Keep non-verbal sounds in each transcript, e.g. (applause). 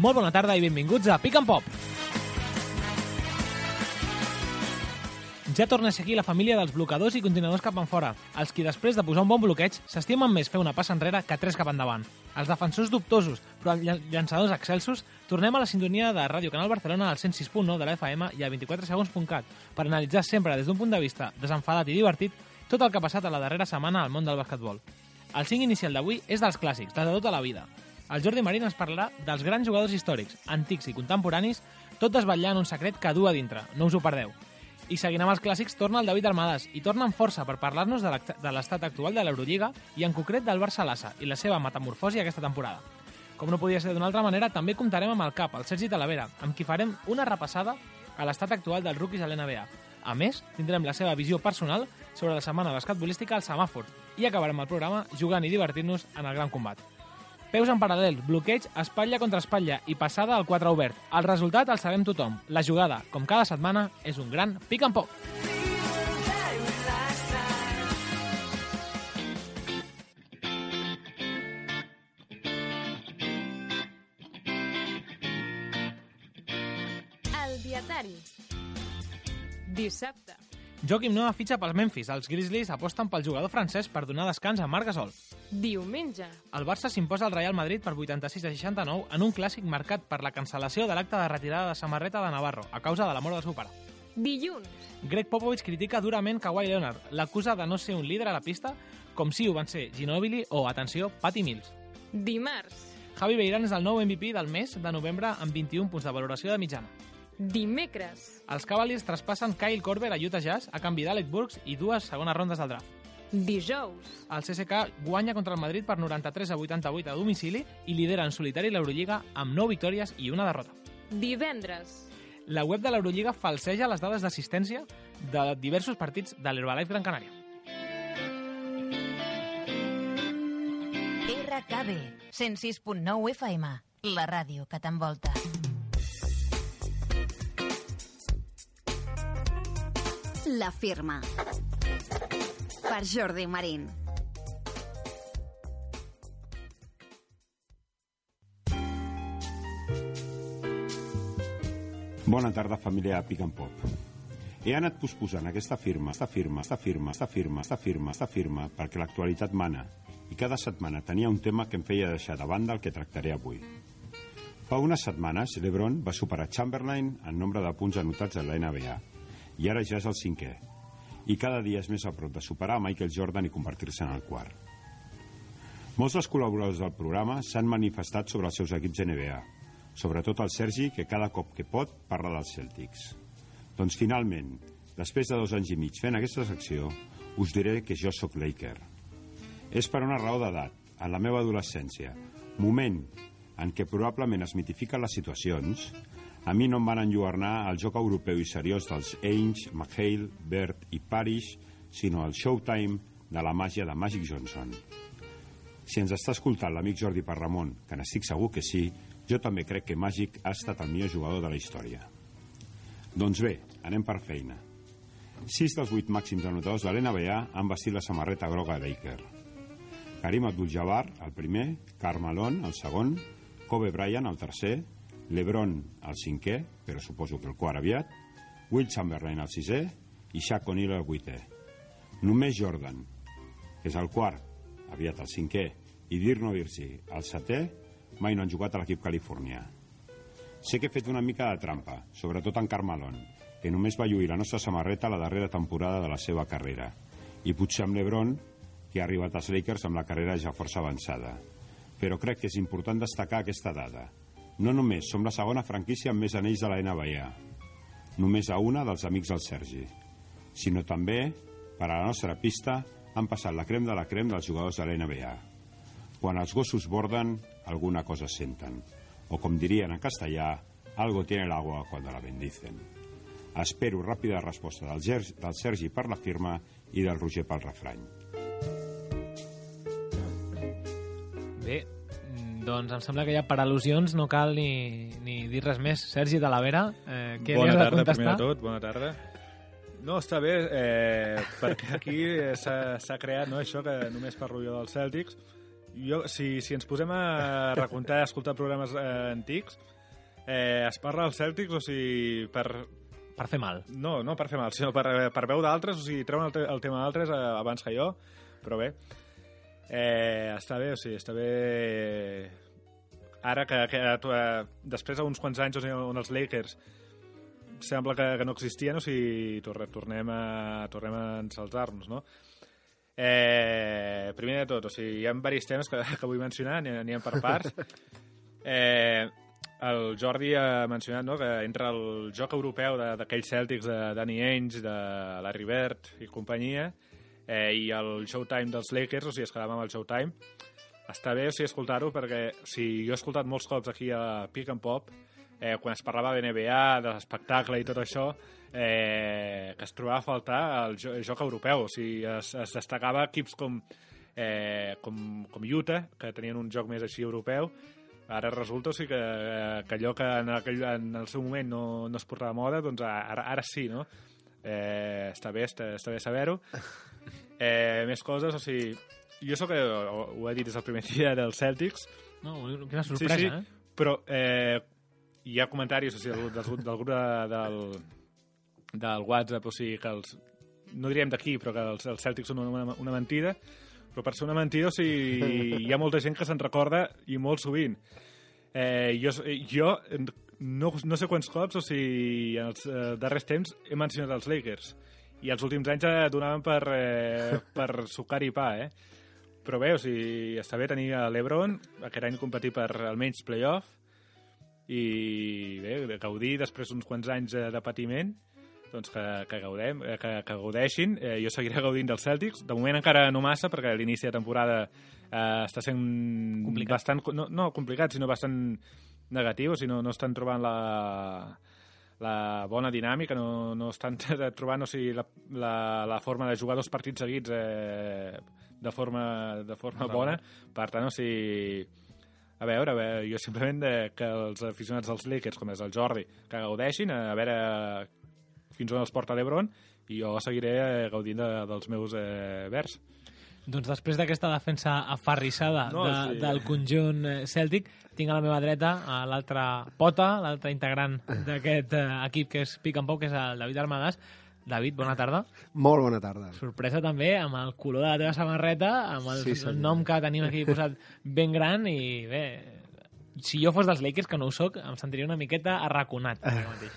Molt bona tarda i benvinguts a Pick and Pop. Ja torna a aquí la família dels blocadors i continuadors cap enfora, els qui després de posar un bon bloqueig s'estimen més fer una passa enrere que tres cap endavant. Els defensors dubtosos, però llan- llançadors excelsos, tornem a la sintonia de Ràdio Canal Barcelona al 106.9 de la FM i a 24segons.cat per analitzar sempre des d'un punt de vista desenfadat i divertit tot el que ha passat a la darrera setmana al món del basquetbol. El cinc inicial d'avui és dels clàssics, de tota la vida. El Jordi Marín ens parlarà dels grans jugadors històrics, antics i contemporanis, tot desvetllant un secret que du a dintre. No us ho perdeu. I seguint amb els clàssics, torna el David Armadas i torna amb força per parlar-nos de l'estat actual de l'Eurolliga i en concret del Barça Lassa i la seva metamorfosi aquesta temporada. Com no podia ser d'una altra manera, també comptarem amb el cap, el Sergi Talavera, amb qui farem una repassada a l'estat actual dels rookies a l'NBA. A més, tindrem la seva visió personal sobre la setmana basquetbolística al semàfor i acabarem el programa jugant i divertint-nos en el gran combat. Peus en paral·lel, bloqueig, espatlla contra espatlla i passada al 4 obert. El resultat el sabem tothom. La jugada, com cada setmana, és un gran pick and pop. Dissabte. Joaquim Noah fitxa pels Memphis. Els Grizzlies aposten pel jugador francès per donar descans a Marc Gasol. Diumenge. El Barça s'imposa al Real Madrid per 86 a 69 en un clàssic marcat per la cancel·lació de l'acte de retirada de samarreta de Navarro a causa de la mort del seu pare. Dilluns. Greg Popovich critica durament Kawhi Leonard, l'acusa de no ser un líder a la pista, com si ho van ser Ginobili o, atenció, Patty Mills. Dimarts. Javi Beirán és el nou MVP del mes de novembre amb 21 punts de valoració de mitjana. Dimecres. Els Cavaliers traspassen Kyle Korver a Utah Jazz a canvi d'Alec Burks i dues segones rondes del draft. Dijous. El CSK guanya contra el Madrid per 93 a 88 a domicili i lidera en solitari l'Eurolliga amb 9 victòries i una derrota. Divendres. La web de l'Eurolliga falseja les dades d'assistència de diversos partits de l'Herbalife Gran Canària. RKB, 106.9 FM, la ràdio que t'envolta. La firma. Per Jordi Marín. Bona tarda, família Pick and Pop. He anat posposant aquesta firma, esta firma, esta firma, esta firma, esta firma, esta firma, perquè l'actualitat mana, i cada setmana tenia un tema que em feia deixar de banda el que tractaré avui. Fa unes setmanes, l'Ebron va superar Chamberlain en nombre de punts anotats a la NBA, i ara ja és el cinquè, i cada dia és més a prop de superar Michael Jordan i convertir-se en el quart. Molts dels col·laboradors del programa s'han manifestat sobre els seus equips NBA, sobretot el Sergi, que cada cop que pot parla dels Celtics. Doncs finalment, després de dos anys i mig fent aquesta secció, us diré que jo sóc Laker. És per una raó d'edat, en la meva adolescència, moment en què probablement es mitifiquen les situacions, a mi no em van enlluernar el joc europeu i seriós dels Ainge, McHale, Bird i Parrish, sinó el showtime de la màgia de Magic Johnson. Si ens està escoltant l'amic Jordi Parramon, que n'estic segur que sí, jo també crec que Magic ha estat el millor jugador de la història. Doncs bé, anem per feina. Sis dels vuit màxims anotadors de l'NBA han vestit la samarreta groga de Laker. Karim Abdul-Jabbar, el primer, Karl Malone, el segon, Kobe Bryant, el tercer, LeBron, el cinquè, però suposo que el quart aviat, Will Chamberlain, el sisè, i Shaq O'Neal, el vuitè. Només Jordan, que és el quart, aviat el cinquè, i Dirk Nowitzki, el setè, mai no han jugat a l'equip californià. Sé que he fet una mica de trampa, sobretot en Carmelon, que només va lluir la nostra samarreta la darrera temporada de la seva carrera, i potser amb l'Ebron, que ha arribat als Lakers amb la carrera ja força avançada. Però crec que és important destacar aquesta dada. No només som la segona franquícia amb més anells de la NBA, només a una dels amics del Sergi, sinó també, per a la nostra pista, han passat la crem de la crem dels jugadors de la NBA. Quan els gossos borden, alguna cosa senten. O com dirien en castellà, algo tiene el agua cuando la bendicen. Espero ràpida resposta del, Ger del Sergi per la firma i del Roger pel refrany. Bé, doncs em sembla que ja per al·lusions no cal ni, ni dir res més. Sergi Talavera, eh, què li bona has de tarda, contestar? primer de tot, bona tarda. No, està bé, eh, perquè aquí s'ha s'ha creat no, això que només parlo jo dels Celtics, jo, si, si ens posem a recomptar i escoltar programes eh, antics, eh, es parla dels Celtics, o sigui, per, Per fer mal. no, no per fer mal, sinó per, eh, per veu d'altres, o sigui, treuen el, te el tema d'altres eh, abans que jo, però bé. Eh, està bé, o sigui, està bé... Ara que, que eh, després d'uns quants anys on, on els Lakers sembla que, que no existien, o sigui, tornem a, tornem a ensalzar-nos, no? Eh, primer de tot, o sigui, hi ha diversos temes que, que vull mencionar, anirem per parts. (laughs) Eh, el Jordi ha mencionat no, que entre el joc europeu d'aquells Celtics de Danny Ainge, de Larry Bird i companyia, eh, i el Showtime dels Lakers, o sigui, es quedava amb el Showtime, està bé o sigui, escoltar-ho perquè o sigui, jo he escoltat molts cops aquí a Pick and Pop eh, quan es parlava de NBA, de l'espectacle i tot això, eh, que es trobava a faltar el, jo el joc europeu. O sigui, es, es destacava equips com, eh, com, com Utah, que tenien un joc més així europeu, ara resulta o sigui, que, eh, que allò que en, aquell, en el seu moment no, no es portava moda, doncs ara, ara sí, no? Eh, està bé, està, està bé saber-ho. Eh, més coses, o sigui, jo sóc, ho, ho he dit des del primer dia dels Celtics, No, quina sorpresa, sí, sí, eh? però eh, hi ha comentaris o sigui, del, del, del grup de, del, del WhatsApp, o sigui, que els, no diríem d'aquí, però que els, els Celtics són una, una mentida, però per ser una mentida, o sigui, hi ha molta gent que se'n recorda i molt sovint. Eh, jo, jo no, no sé quants cops, o sigui, en els eh, darrers temps he mencionat els Lakers i els últims anys eh, donaven per, eh, (laughs) per sucar i pa, eh? Però bé, o sigui, està bé tenir a l'Ebron, aquest any competir per almenys playoff, i bé, gaudir després d'uns quants anys eh, de patiment, doncs que, que, gaudem, eh, que, que gaudeixin. Eh, jo seguiré gaudint dels Celtics. De moment encara no massa, perquè l'inici de temporada eh, està sent Complicat. bastant... No, no complicat, sinó bastant negatiu, o sigui, no, no estan trobant la, la bona dinàmica, no, no estan (laughs) trobant o sigui, la, la, la forma de jugar dos partits seguits eh, de forma, de forma bona. Per tant, o sigui, a veure, a veure, jo simplement de, que els aficionats dels Lakers, com és el Jordi, que gaudeixin, a veure fins on els porta l'Ebron, i jo seguiré eh, gaudint de, dels meus eh, vers. Doncs després d'aquesta defensa afarrissada No, de, sí. del conjunt eh, cèltic, tinc a la meva dreta a l'altra pota, l'altre integrant d'aquest eh, equip que és Pic and Pop, que és el David Armadàs. David, bona tarda. Molt bona tarda. Sorpresa també amb el color de la teva samarreta, amb el Sí, nom que tenim aquí posat ben gran i bé, si jo fos dels Lakers, que no ho soc, em sentiria una miqueta arraconat. ara mateix.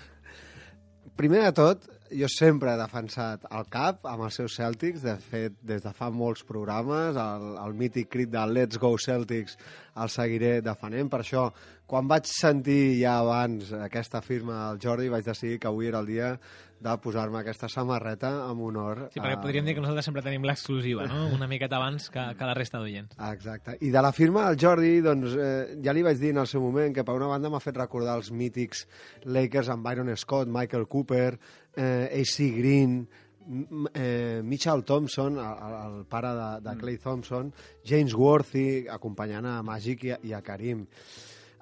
Primer de tot, jo sempre he defensat el CAP amb els seus Celtics, de fet, des de fa molts programes, el, el mític crit de Let's Go Celtics el seguiré defenent, per això, quan vaig sentir ja abans aquesta firma del Jordi, vaig decidir que avui era el dia de posar-me aquesta samarreta en honor Sí, perquè a- podríem dir que nosaltres sempre tenim l'exclusiva, no? (laughs) una miqueta abans que, que la resta d'oients. Exacte. I de la firma del Jordi, doncs, eh, ja li vaig dir en el seu moment que per una banda m'ha fet recordar els mítics Lakers amb Byron Scott, Michael Cooper, eh, AC Green, eh, Mitchell Thompson, el, el pare de, de Clay Thompson, James Worthy, acompanyant a Magic i a, i a Karim.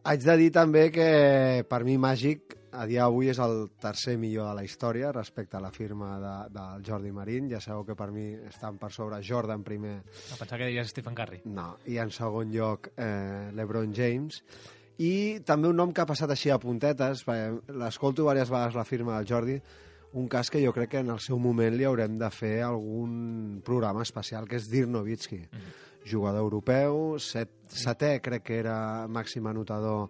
Haig de dir també que per mi Magic a dia d'avui és el tercer millor de la història respecte a la firma de, del Jordi Marín. Ja sabeu que per mi estan per sobre Jordan primer A pensar que diries Stephen Curry. no, i en segon lloc eh, l'Ebron James. I també un nom que ha passat així a puntetes, perquè l'escolto diverses vegades la firma del Jordi, un cas que jo crec que en el seu moment li haurem de fer algun programa especial, que és Dirk Nowitzki. Jugador europeu, set, setè crec que era màxim anotador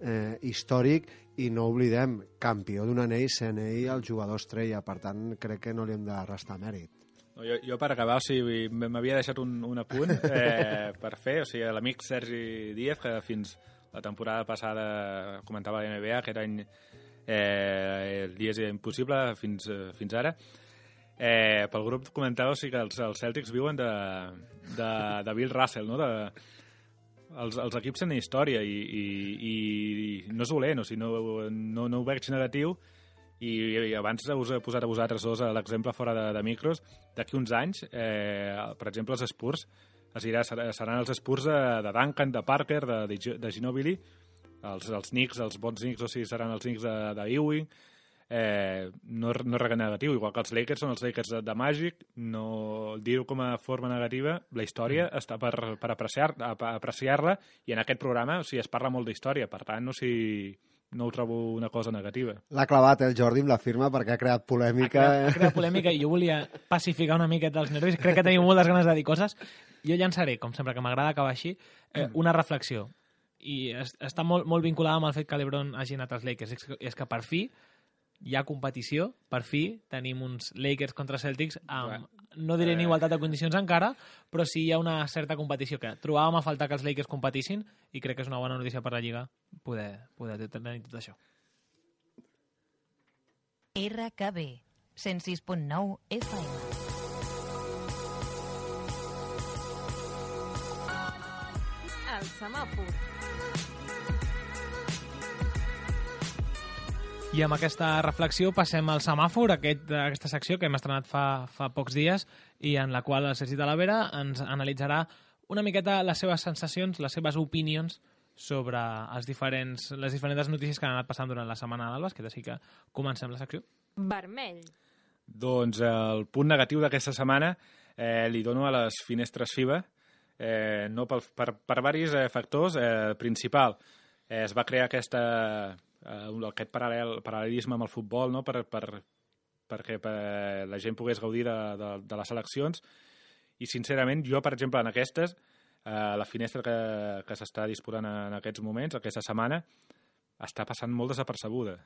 eh, històric, i no oblidem, campió d'un anell, sent ell el jugador estrella, per tant crec que no li hem de restar mèrit. No, Jo, jo per acabar, o sigui, m'havia deixat un, un apunt (laughs) eh, per fer, o sigui, l'amic Sergi Díaz, que fins la temporada passada comentava la NBA, aquest any eh, el dia impossible fins, eh, fins ara, eh, pel grup comentava o sigui, que els, els Celtics viuen de, de, de Bill Russell, no? de, els, els equips tenen història i, i, i no és dolent, o sigui, no, no, no ho veig negatiu. I, i abans us he posat a vosaltres dos l'exemple fora de, de micros. D'aquí uns anys, eh, per exemple els Spurs es dirà, ser- seran els Spurs de, de Duncan, de Parker, de, de, de Ginobili. Els, els Knicks, els bons Knicks, o sigui, seran els Knicks de, de Ewing eh, no, no és res negatiu, igual que els Lakers són els Lakers de, de Magic, no dir-ho com a forma negativa, la història mm. està per, per apreciar-la, apreciar i en aquest programa o sigui, es parla molt d'història, per tant, no, si, no ho trobo una cosa negativa. L'ha clavat el Jordi amb la firma perquè ha creat polèmica. Ha creat, ha creat polèmica i jo volia pacificar una miqueta els nervis. Crec que tenim moltes ganes de dir coses. Jo llançaré, com sempre, que m'agrada acabar així, eh, una reflexió. I es, està molt, molt vinculada amb el fet que l'Ebron hagi anat als Lakers. És que, és que per fi hi ha competició, per fi tenim uns Lakers contra Celtics amb, no diré en igualtat de condicions encara, però sí hi ha una certa competició que trobàvem a faltar que els Lakers competissin i crec que és una bona notícia per la Lliga poder, poder tenir tot això. RKB 106.9 FM El semàfor. I amb aquesta reflexió passem al semàfor, aquest, aquesta secció que hem estrenat fa, fa pocs dies i en la qual el Sergi Talavera ens analitzarà una miqueta les seves sensacions, les seves opinions sobre els diferents, les diferents notícies que han anat passant durant la setmana del bàsquet. Així que comencem la secció. Vermell. Doncs el punt negatiu d'aquesta setmana eh, li dono a les finestres FIBA, eh, no per, per, per diversos eh, factors. Eh, principal, eh, es va crear aquesta, eh, aquest paral·lel, paral·lelisme amb el futbol no? per, per, perquè per, la gent pogués gaudir de, de, de les eleccions i sincerament jo, per exemple, en aquestes eh, la finestra que, que s'està disputant en aquests moments, aquesta setmana està passant molt desapercebuda.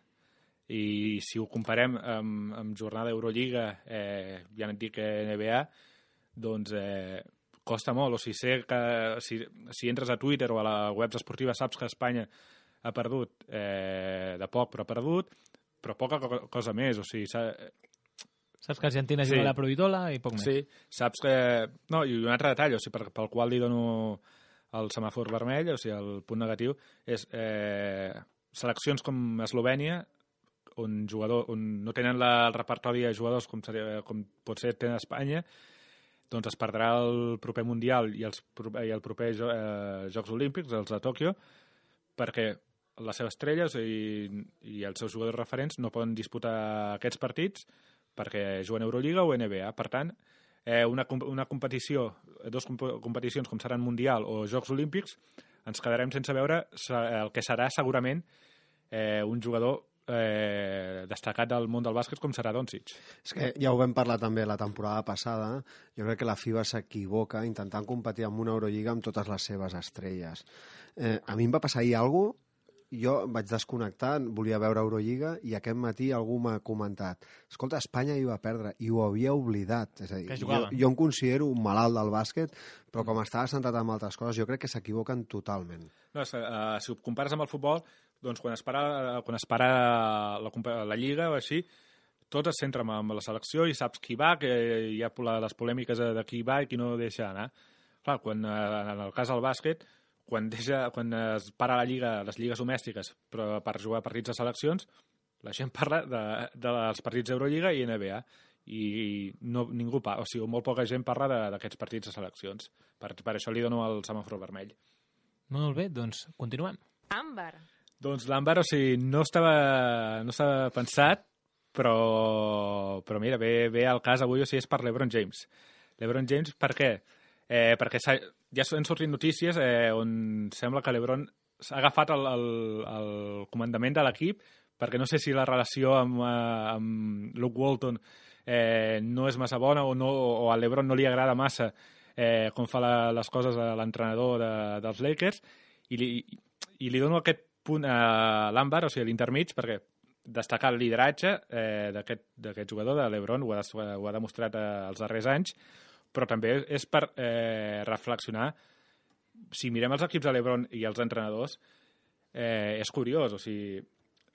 I si ho comparem amb, amb jornada Eurolliga eh, ja no et dic NBA doncs eh, costa molt. O sigui, sé que si, si entres a Twitter o a la webs esportiva saps que Espanya ha perdut eh, de poc, però ha perdut, però poca co cosa més. O sigui, Saps que Argentina sí. juga a la Provitola i poc més. Sí, saps que... No, i un altre detall, o sigui, per, pel qual li dono el semàfor vermell, o sigui, el punt negatiu, és eh, seleccions com Eslovènia, on, jugador, on no tenen la, el repertori de jugadors com, seria, com pot ser tenen Espanya, doncs es perdrà el proper Mundial i, els, i el proper eh, Jocs Olímpics, els de Tòquio, perquè les seves estrelles i, i els seus jugadors referents no poden disputar aquests partits perquè juguen Euroliga o NBA. Per tant, eh, una, una competició, dos comp competicions com seran Mundial o Jocs Olímpics, ens quedarem sense veure el que serà segurament eh, un jugador eh, destacat del món del bàsquet com serà Doncic. És que ja ho vam parlar també la temporada passada, jo crec que la FIBA s'equivoca intentant competir amb una Eurolliga amb totes les seves estrelles. Eh, a mi em va passar ahir alguna jo vaig desconnectar, volia veure Eurolliga i aquest matí algú m'ha comentat escolta, Espanya hi va perdre i ho havia oblidat. És a dir, jo, jo em considero un malalt del bàsquet, però com estava centrat en altres coses, jo crec que s'equivoquen totalment. No, és, uh, si ho compares amb el futbol, doncs quan es para, quan es para la, la Lliga o així, tot es centra en la selecció i saps qui va, que hi ha les polèmiques de qui va i qui no deixa anar. Clar, quan, en el cas del bàsquet, quan, deixa, quan es para la lliga, les lligues domèstiques però per jugar partits de seleccions, la gent (laughs) parla de, de dels partits d'Eurolliga i NBA i no, ningú pa, o sigui, molt poca gent parla d'aquests partits de seleccions. Per, per això li dono el semàfor vermell. Molt bé, doncs continuem. Àmbar. Doncs l'àmbar, o sigui, no estava, no estava pensat, però, però mira, ve, ve al cas avui, o sigui, és per l'Ebron James. L'Ebron James, per què? Eh, perquè ja han sortit notícies eh, on sembla que l'Ebron s'ha agafat el, el, el comandament de l'equip perquè no sé si la relació amb, eh, amb Luke Walton eh, no és massa bona o, no, o a l'Ebron no li agrada massa eh, com fa la, les coses a l'entrenador de, dels Lakers i li, i li dono aquest punt a l'Àmbar, o sigui, l'intermig, perquè destacar el lideratge eh, d'aquest jugador, de l'Ebron, ho, ha, ho ha demostrat eh, els darrers anys, però també és per eh, reflexionar si mirem els equips de l'Ebron i els entrenadors eh, és curiós, o sigui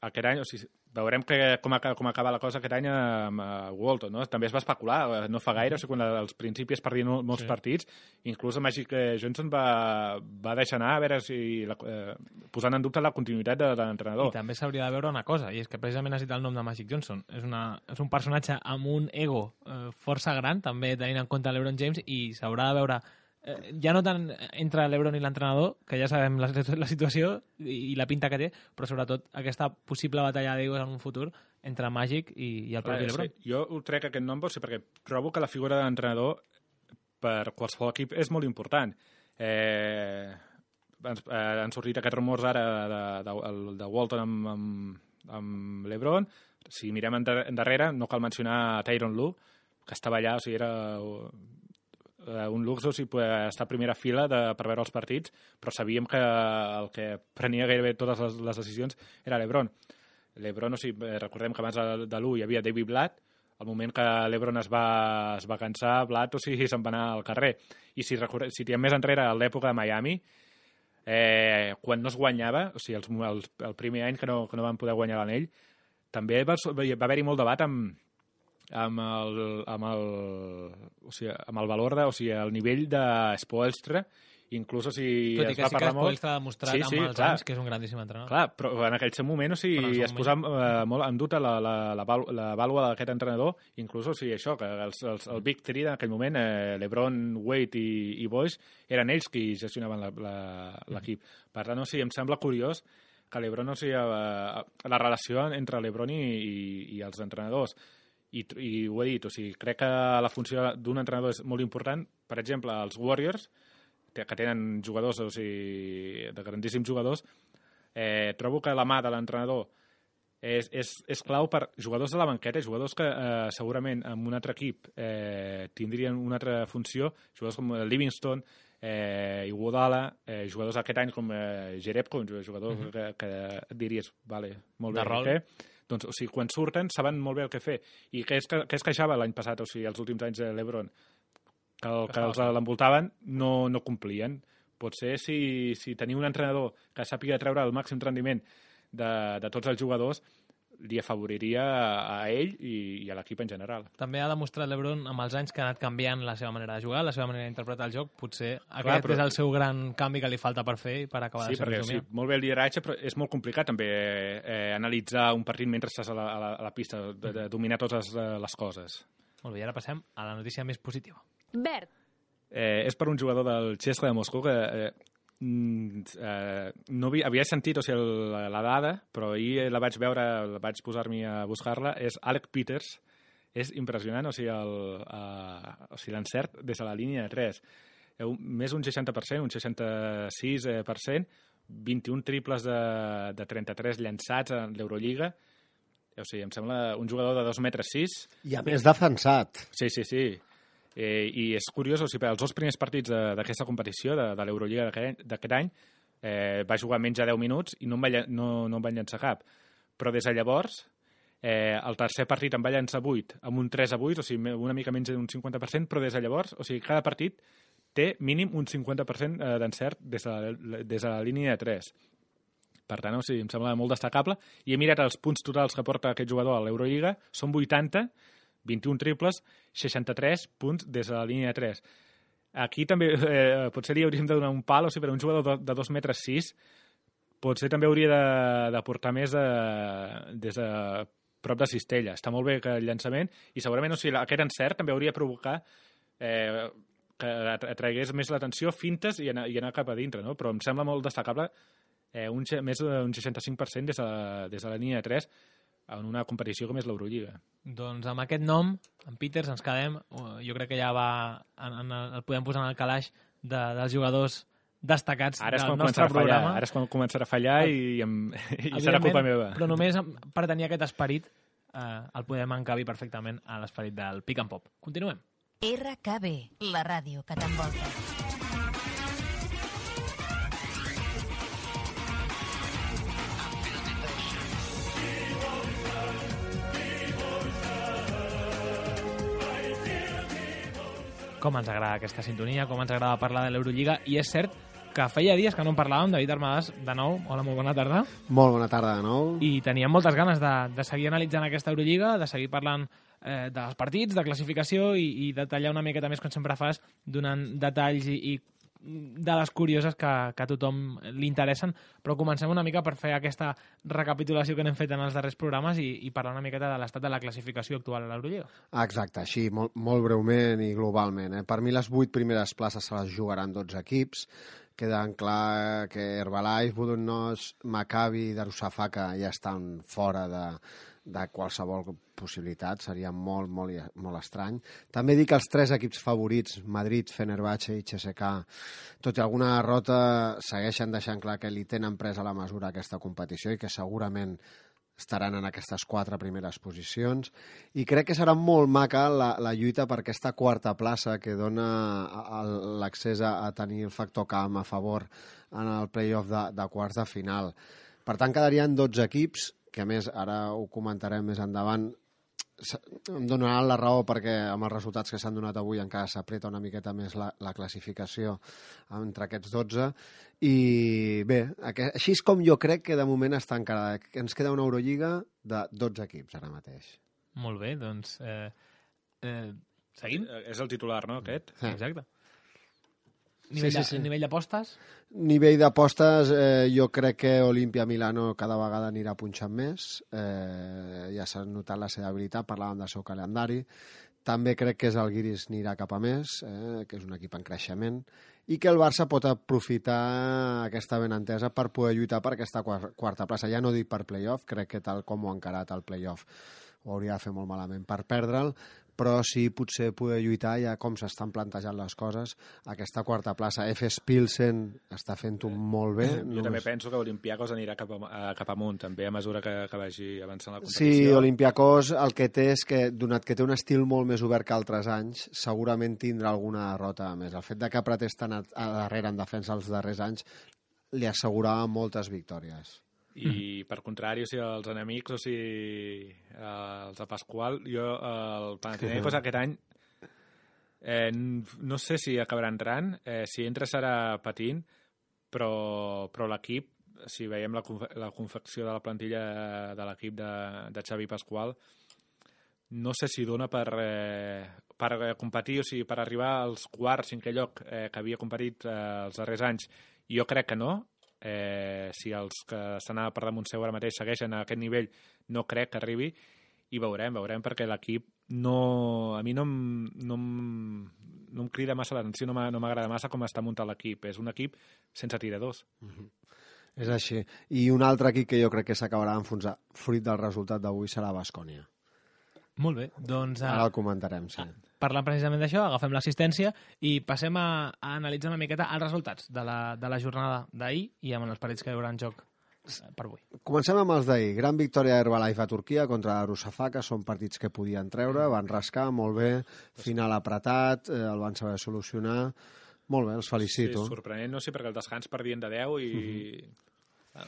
aquest any, o sigui, veurem que, com, acaba, com acaba la cosa aquest any amb uh, Walton, no? També es va especular, eh, no fa gaire, o sigui, quan als principis perdien molts sí. partits, inclús el Magic eh, Johnson va, va deixar anar a veure si, la, eh, posant en dubte la continuïtat de, de l'entrenador. I també s'hauria de veure una cosa, i és que precisament has dit el nom de Magic Johnson. És, una, és un personatge amb un ego eh, força gran, també tenint en compte l'Ebron James, i s'haurà de veure eh, ja no tant entre l'Ebron i l'entrenador, que ja sabem la, la situació i, i la pinta que té, però sobretot aquesta possible batalla d'egos en un futur entre Màgic i, i el propi l'Ebron. sí, jo ho trec aquest nom ser perquè trobo que la figura d'entrenador per qualsevol equip és molt important. Eh, han, eh, han sortit aquests rumors ara de, de, de, de Walton amb, amb, amb l'Ebron. Si mirem endarrere, no cal mencionar Tyron Lue, que estava allà, o sigui, era eh, un luxus i poder estar a primera fila de, per veure els partits, però sabíem que el que prenia gairebé totes les, les decisions era l'Ebron. L'Ebron, o sigui, eh, recordem que abans de, de l'1 hi havia David Blatt, al moment que l'Ebron es va, es va cansar, Blatt, o sigui, se'n va anar al carrer. I si, si tirem més enrere a l'època de Miami, eh, quan no es guanyava, o sigui, els, els, el primer any que no, que no van poder guanyar l'anell, també va, va haver-hi molt debat amb, amb el, amb el, o sigui, amb el valor de, o sigui, el nivell de Spoelstra, inclús o sigui, Tot i es que va sí que molt... Ha demostrat Sí, amb sí, els clar. anys que és un grandíssim entrenador. Clar, però en aquell seu moment, o sigui, seu es posava eh, molt en dubte la, la, la, la vàlua d'aquest entrenador, inclús, o sigui, això, que els, els, el Big Three en aquell moment, eh, LeBron, Wade i, i Boyce, eren ells qui gestionaven la- la- l'equip. Per tant, o sigui, em sembla curiós que l'Ebron, o sigui, eh, la relació entre l'Ebron i, i, i els entrenadors. I, I ho he dit, o sigui, crec que la funció d'un entrenador és molt important. Per exemple, els Warriors, que tenen jugadors, o sigui, de grandíssims jugadors, eh, trobo que la mà de l'entrenador és, és, és clau per jugadors de la banqueta, jugadors que eh, segurament en un altre equip eh, tindrien una altra funció, jugadors com Livingston, eh, Iguodala, eh, jugadors aquest any com eh, Jerebko, un jugador uh -huh. que, que diries, vale, molt De bé, rol. què? Doncs, o sigui, quan surten saben molt bé el que fer. I què es, que, què es queixava l'any passat, o sigui, els últims anys de l'Ebron? Que, el, que els l'envoltaven no, no complien. Potser si, si tenia un entrenador que sàpiga treure el màxim rendiment de, de tots els jugadors, li afavoriria a, ell i, i a l'equip en general. També ha demostrat l'Ebron amb els anys que ha anat canviant la seva manera de jugar, la seva manera d'interpretar el joc. Potser aquest però- és el seu gran canvi que li falta per fer i per acabar Sí, de ser perquè sí, molt bé el lideratge, però és molt complicat també eh, eh, analitzar un partit mentre estàs a la, a la, a la pista, de, de dominar totes les, les coses. Molt bé, ara passem a la notícia més positiva. Verd. eh, és per un jugador del Chesca de Moscou que eh, eh, no havia, havia sentit o sigui, la, la dada, però ahir la vaig veure, la vaig posar-m'hi a buscar-la, és Alec Peters, és impressionant, o sigui, el, eh, o sigui l'encert des de la línia de 3. Eh, un, més un 60%, un 66%, 21 triples de, de 33 llançats en l'Eurolliga, o sigui, em sembla un jugador de 2 metres 6, I a més defensat. Sí, sí, sí. Eh, I és curiós, o sigui, els dos primers partits d'aquesta competició, de, de l'Eurolliga d'aquest any- eh, va jugar menys de 10 minuts i no en va, no, no en van llançar cap. Però des de llavors, eh, el tercer partit en va llançar 8, amb un 3 a 8, o sigui, una mica menys d'un 50%, però des de llavors, o sigui, cada partit té mínim un 50% eh, d'encert des, de des de la línia de 3. Per tant, o sigui, em sembla molt destacable. I he mirat els punts totals que porta aquest jugador a l'Eurolliga, són 80, 21 triples, 63 punts des de la línia de 3. Aquí també eh, potser li hauríem de donar un pal, o sigui, per un jugador de, de 2 metres 6, potser també hauria de, de portar més de, des de prop de cistella. Està molt bé que el llançament, i segurament o sigui, aquest encert també hauria de provocar eh, que atra- atragués més l'atenció, fintes i anar, i anar cap a dintre, no? Però em sembla molt destacable eh, un, més d'un 65% des de, des de la línia de 3 en una competició com és l'Eurolliga. Doncs amb aquest nom, en Peters, ens quedem. uh, Jo crec que ja va... En, en el, el podem posar en el calaix de, dels jugadors destacats Ara és del quan nostre començarà a fallar, programa. ara és quan començarà a fallar i, em, (laughs) i serà culpa meva. Però només per tenir aquest esperit eh, el podem encabir perfectament a l'esperit del pick and pop. Continuem. RKB, la ràdio que t'envolta. Com ens agrada aquesta sintonia, com ens agrada parlar de l'Eurolliga, i és cert que feia dies que no en parlàvem, David Armadàs, de nou, hola, molt bona tarda, Molt bona tarda de nou. i teníem moltes ganes de, de seguir analitzant aquesta Eurolliga, de seguir parlant eh, dels partits, de classificació, i, i detallar una miqueta més, com sempre fas, donant detalls i, i de les curioses que, que a tothom li interessen, però comencem una mica per fer aquesta recapitulació que n'hem fet en els darrers programes i, i parlar una miqueta de l'estat de la classificació actual a l'Eurolliga. Exacte, així, molt, molt breument i globalment. Eh? Per mi les vuit primeres places se les jugaran 12 equips. Queden clar que Herbalife, Budunnos, Maccabi i Darussafaka ja estan fora de, de qualsevol possibilitat, seria molt, molt, molt estrany. També dic que els tres equips favorits, Madrid, Fenerbahce i CSK, tot i alguna derrota, segueixen deixant clar que li tenen pres a la mesura aquesta competició i que segurament estaran en aquestes quatre primeres posicions i crec que serà molt maca la, la lluita per aquesta quarta plaça que dona l'accés a, a tenir el factor camp a favor en el playoff de, de quarts de final. Per tant, quedarien 12 equips, que a més ara ho comentarem més endavant, em donaran la raó perquè amb els resultats que s'han donat avui encara s'apreta una miqueta més la, la classificació entre aquests 12 i bé, aquest, així és com jo crec que de moment està encara ens queda una Eurolliga de 12 equips ara mateix Molt bé, doncs eh, eh, seguim? Eh, És el titular, no, aquest? Sí. Exacte. Nivell, sí, de, sí. nivell d'apostes? Nivell d'apostes, eh, jo crec que Olimpia Milano cada vegada anirà punxant més. Eh, ja s'ha notat la seva habilitat, parlàvem del seu calendari. També crec que és el Guiris anirà cap a més, eh, que és un equip en creixement, i que el Barça pot aprofitar aquesta benentesa per poder lluitar per aquesta quar- quarta plaça. Ja no dic per playoff, crec que tal com ho ha encarat el playoff ho hauria de fer molt malament per perdre'l, però sí potser poder lluitar ja com s'estan plantejant les coses aquesta quarta plaça. FS Pilsen està fent-ho molt bé. Jo també penso que Olimpiakos anirà cap, a, cap amunt, també, a mesura que, que vagi avançant la Sí, competició. Olimpiakos el que té és que, donat que té un estil molt més obert que altres anys, segurament tindrà alguna derrota més. El fet de que apretés tan a, a darrere en defensa els darrers anys li assegurava moltes victòries. I per contrari, o sigui, els enemics, o sigui, eh, els de Pasqual, jo, eh, el Panathinaikos aquest any eh, no sé si acabarà entrant, eh, si entra serà patint, però, però l'equip, si veiem la, confe- la confecció de la plantilla de l'equip de, de Xavi Pasqual, no sé si dona per, eh, per eh, competir, o sigui, per arribar als quarts, cinquè lloc eh, que havia competit eh, els darrers anys. Jo crec que no. Eh, si els que estan a per damunt seu ara mateix segueixen a aquest nivell, no crec que arribi. I veurem, veurem, perquè l'equip no... A mi no, no, no em crida massa l'atenció, no m'a- no m'agrada massa com està muntat l'equip. És un equip sense tiradors. És així. I un altre equip que jo crec que s'acabarà d'enfonsar, fruit del resultat d'avui, serà Bascònia. Molt bé, doncs Ara uh, el comentarem, sí. parlant precisament d'això, agafem l'assistència i passem a, a analitzar una miqueta els resultats de la, de la jornada d'ahir i amb els partits que hi haurà en joc eh, per avui. Comencem amb els d'ahir. Gran victòria d'Herbalife a Turquia contra la Rusafaka. Són partits que podien treure, van rascar molt bé, final apretat, eh, el van saber solucionar. Molt bé, els felicito. Sí, sorprenent, no sé, perquè el descans perdien de 10 i... Ah, o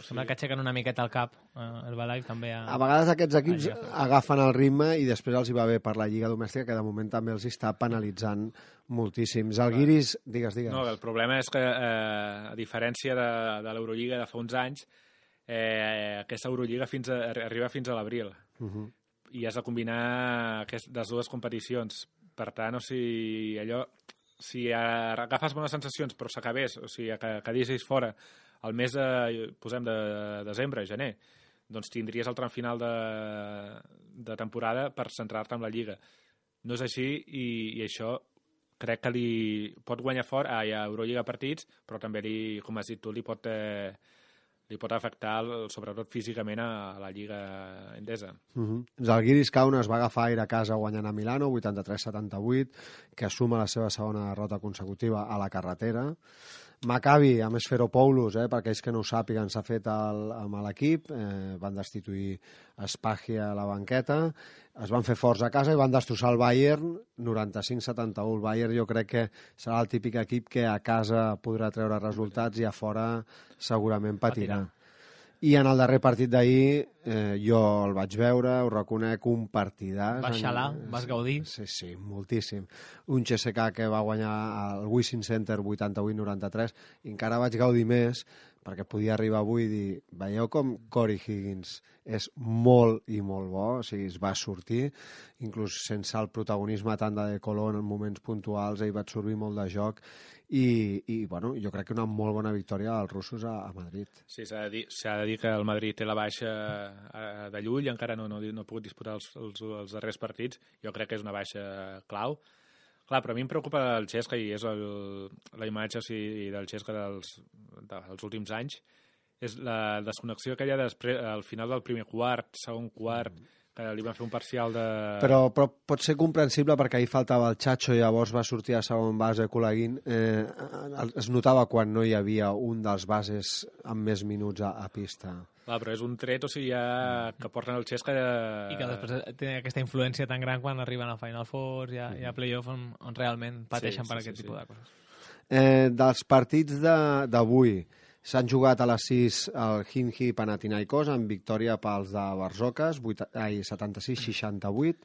Sembla que aixequen una miqueta el cap. Eh, el Balai també ha... A vegades aquests equips Ah, agafen el ritme i després els hi va bé per la Lliga Domèstica, que de moment també els està penalitzant moltíssim. Zalgiris, digues, digues. No, el problema és que, eh, a diferència de, de l'Eurolliga de fa uns anys, eh, aquesta Eurolliga fins a, arriba fins a l'abril Uh -huh. i has de combinar aquest, les dues competicions. Per tant, o sigui, allò, si agafes bones sensacions però s'acabés, o sigui, que quedessis fora el mes de, posem, de desembre, gener, doncs tindries el tram final de, de temporada per centrar-te en la Lliga. No és així i, i això crec que li pot guanyar fort a, a Eurolliga partits, però també, li, com has dit tu, li pot, eh, li pot afectar, el, sobretot físicament, a, la Lliga endesa. Uh -huh. Zalgiris Kaunas va agafar aire a casa guanyant a Milano, 83-78, que suma la seva segona derrota consecutiva a la carretera. Maccabi, amb Esferopoulos, eh, per aquells que no ho sàpiguen, s'ha fet el, amb l'equip, eh, van destituir Spagia a la banqueta, es van fer forts a casa i van destrossar el Bayern 95-71. El Bayern jo crec que serà el típic equip que a casa podrà treure resultats i a fora segurament patirà. I en el darrer partit d'ahir eh, jo el vaig veure, ho reconec, un partidàs. Vas xalar, vas gaudir. Sí, sí, moltíssim. Un CSK que va guanyar el Wishing Center 88-93 i encara vaig gaudir més perquè podia arribar avui i dir, veieu com Corey Higgins és molt i molt bo, o sigui, es va sortir, inclús sense el protagonisme tant de De Colón en moments puntuals, ell va absorbir molt de joc, i, i bueno, jo crec que una molt bona victòria als russos a, a Madrid. Sí, s'ha de, dir, de dir que el Madrid té la baixa eh, de Llull, encara no, no, no ha pogut disputar els, els, els darrers partits. Jo crec que és una baixa clau. Clar, però a mi em preocupa el Xesca i és el, la imatge o sigui, del Xesca dels, dels últims anys és la desconnexió que hi ha després, al final del primer quart, segon quart, que li van fer un parcial de... Però, però pot ser comprensible perquè ahir faltava el Chacho i llavors va sortir a segon base Colaguin. Eh, es notava quan no hi havia un dels bases amb més minuts a, a pista. Clar, però és un tret, o sigui, ja que porten el Xesca... Ja... I que després té aquesta influència tan gran quan arriben a Final Four i a, i a playoff on, on realment pateixen Sí, per sí, aquest sí, tipus sí. de coses. Eh, dels partits de- d'avui, s'han jugat a les 6 el Himki Panathinaikos amb victòria pels de Barzocas, 76-68,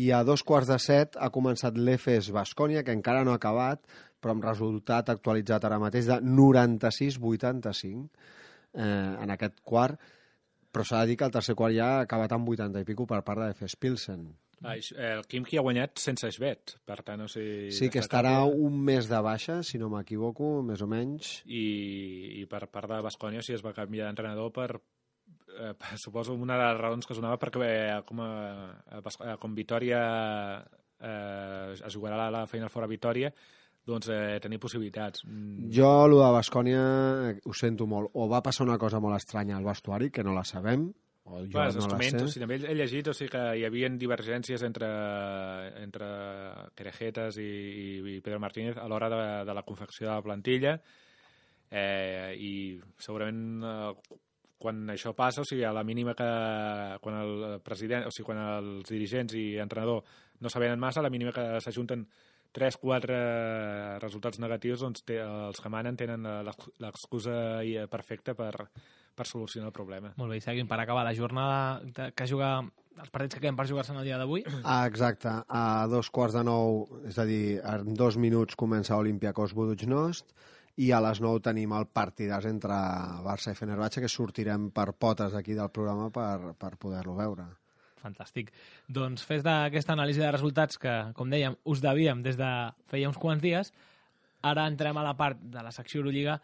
i a dos quarts de set ha començat l'Efes Bascònia, que encara no ha acabat, però amb resultat actualitzat ara mateix de 96-85 eh, en aquest quart, però s'ha de dir que el tercer quart ja ha acabat amb 80 i pico per part d'Efes Pilsen. Ah, el Kimki ha guanyat sense Esbet, per tant, o sigui... Sí, que estarà un mes de baixa, si no m'equivoco, més o menys. I, i per part de Bascònia, o sigui, es va canviar d'entrenador per, eh, (laughs) suposo, una de les raons que sonava perquè eh, com, a, a, eh, com Vitoria eh, es jugarà la, la Final Four a Vitoria, doncs eh, tenir possibilitats. Mm, Jo, el de Bascònia, ho sento molt. O va passar una cosa molt estranya al vestuari, que no la sabem, o jo Clar, no la o sé. sigui, també he llegit o sigui, que hi havia divergències entre, entre Querejetas i, i, i Pedro Martínez a l'hora de, de la confecció de la plantilla eh, i segurament eh, quan això passa, o sigui, a la mínima que quan el president, o sigui, quan els dirigents i entrenador no s'avenen massa, a la mínima que s'ajunten 3, 4 resultats negatius, doncs té, els que manen tenen eh, l'ex- l'excusa eh, perfecta per, per solucionar el problema. Molt bé, i seguim per acabar la jornada de, que juga els partits que queden per jugar-se en el dia d'avui. (clears throat) Ah, exacte. A dos quarts de nou, és a dir, en dos minuts comença Olympiacos Budućnost i a les nou tenim el partidàs entre Barça i Fenerbahçe que sortirem per potes aquí del programa per, per poder-lo veure. Fantàstic. Doncs fes d'aquesta anàlisi de resultats que, com dèiem, us devíem des de feia uns quants dies, ara entrem a la part de la secció Eurolliga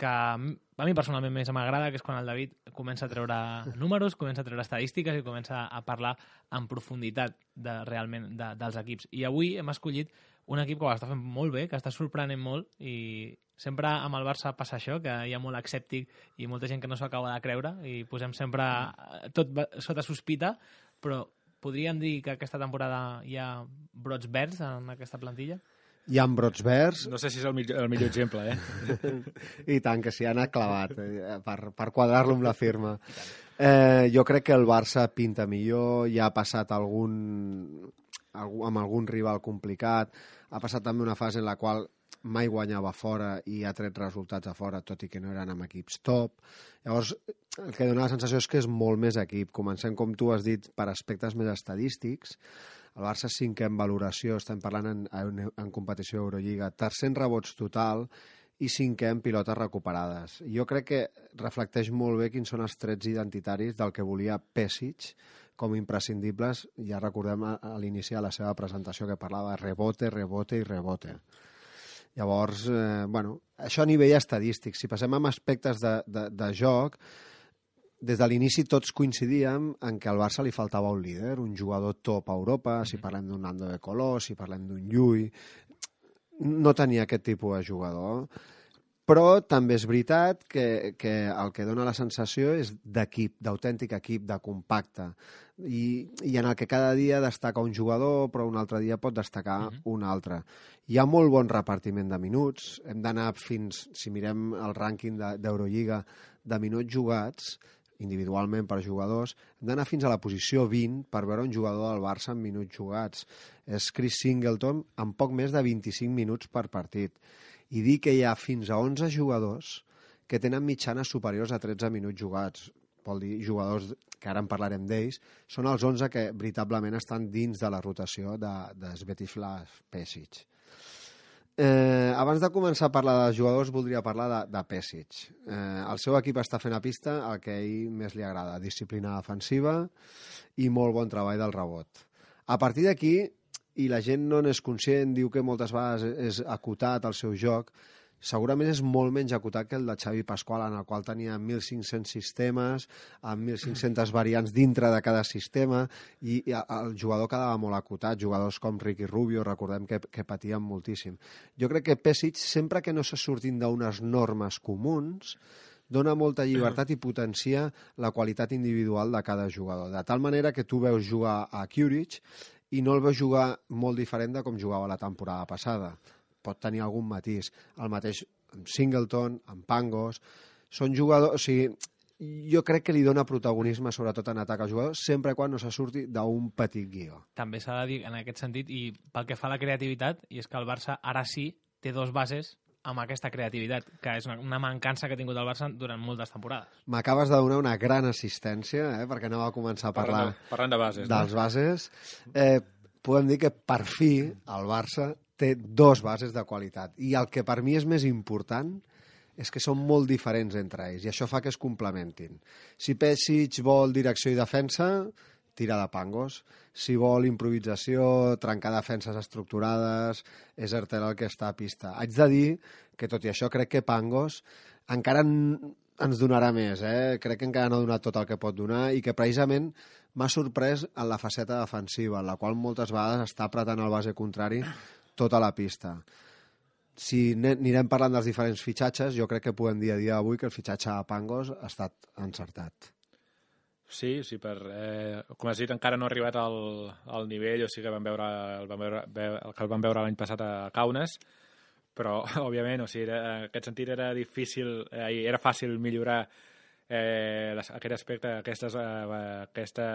que a mi personalment més m'agrada, que és quan el David comença a treure números, comença a treure estadístiques i comença a parlar en profunditat de, realment de, dels equips. I avui hem escollit un equip que ho està fent molt bé, que està sorprenent molt i sempre amb el Barça passa això, que hi ha molt escèptic i molta gent que no s'ho acaba de creure i posem sempre eh, tot sota sospita, però podríem dir que aquesta temporada hi ha brots verds en aquesta plantilla? Hi ha brots verds, No sé si és el millor, el millor exemple, eh? (laughs) i tant, que s'hi ha anat clavat, eh, per, per quadrar-lo amb la firma. Eh, jo crec que el Barça pinta millor, ja ha passat algun, algú, amb algun rival complicat, ha passat també una fase en la qual mai guanyava fora i ha tret resultats a fora, tot i que no eren amb equips top. Llavors, el que dona la sensació és que és molt més equip. Comencem, com tu has dit, per aspectes més estadístics. El Barça és cinquè en valoració, estem parlant en, en, en competició Eurolliga, tercer en rebots total i cinquè en pilotes recuperades. Jo crec que reflecteix molt bé quins són els trets identitaris del que volia Pesic com imprescindibles. Ja recordem a, a l'inici de la seva presentació que parlava de rebote, rebote i rebote. Llavors, eh, bueno, això a nivell estadístic. Si passem amb aspectes de, de, de joc, des de l'inici tots coincidíem en que al Barça li faltava un líder, un jugador top a Europa, si parlem d'un Nando de Color, si parlem d'un Llull... No tenia aquest tipus de jugador. Però també és veritat que, que el que dona la sensació és d'equip, d'autèntic equip, de compacte. I, I en el que cada dia destaca un jugador, però un altre dia pot destacar uh -huh. un altre. Hi ha molt bon repartiment de minuts. Hem d'anar fins, si mirem el rànquing de- d'Eurolliga, de, de minuts jugats, individualment per jugadors, hem d'anar fins a la posició 20 per veure un jugador del Barça en minuts jugats. És Chris Singleton amb poc més de 25 minuts per partit. I dir que hi ha fins a 11 jugadors que tenen mitjanes superiors a 13 minuts jugats. Vol dir jugadors que ara en parlarem d'ells, són els 11 que veritablement estan dins de la rotació de, de Svetislav Pesic. Eh, abans de començar a parlar de jugadors, voldria parlar de, de Pesic. Eh, el seu equip està fent a pista el que a ell més li agrada, disciplina defensiva i molt bon treball del rebot. A partir d'aquí, i la gent no n'és conscient, diu que moltes vegades és acotat el seu joc, segurament és molt menys acotat que el de Xavi Pasqual, en el qual tenia 1.500 sistemes, amb 1.500 (clears throat) variants dintre de cada sistema, i, i el jugador quedava molt acotat. Jugadors com Ricky Rubio, recordem que, que patien moltíssim. Jo crec que Pesic, sempre que no se surtin d'unes normes comuns, dona molta llibertat i potencia la qualitat individual de cada jugador. De tal manera que tu veus jugar a Curich i no el veus jugar molt diferent de com jugava la temporada passada pot tenir algun matís. El mateix amb Singleton, amb Pangos... Són jugadors... O sigui, jo crec que li dona protagonisme, sobretot en atac al jugador, sempre quan no se surti d'un petit guió. També s'ha de dir en aquest sentit, i pel que fa a la creativitat, i és que el Barça ara sí té dos bases amb aquesta creativitat, que és una, una mancança que ha tingut el Barça durant moltes temporades. M'acabes de donar una gran assistència, eh, perquè anava a començar a parlar Parlant de, parlant de bases. dels bases. Eh, podem dir que per fi el Barça té dos bases de qualitat. I el que per mi és més important és que són molt diferents entre ells i això fa que es complementin. Si Pesic vol direcció i defensa, tira de pangos. Si vol improvisació, trencar defenses estructurades, és Ertel el que està a pista. Haig de dir que, tot i això, crec que Pangos encara en, ens donarà més. Eh? Crec que encara no ha donat tot el que pot donar i que precisament m'ha sorprès en la faceta defensiva, en la qual moltes vegades està apretant el base contrari tota la pista. Si anirem parlant dels diferents fitxatges, jo crec que podem dir a dia d'avui que el fitxatge a Pangos ha estat encertat. Sí, sí, per, eh, com has dit, encara no ha arribat al, al nivell, o sigui que vam veure, el, vam veure, el que el vam veure l'any passat a Kaunas, però, (laughs) òbviament, o sigui, era, en aquest sentit era difícil, eh, era fàcil millorar eh, les, aquest aspecte, aquestes, eh, aquesta,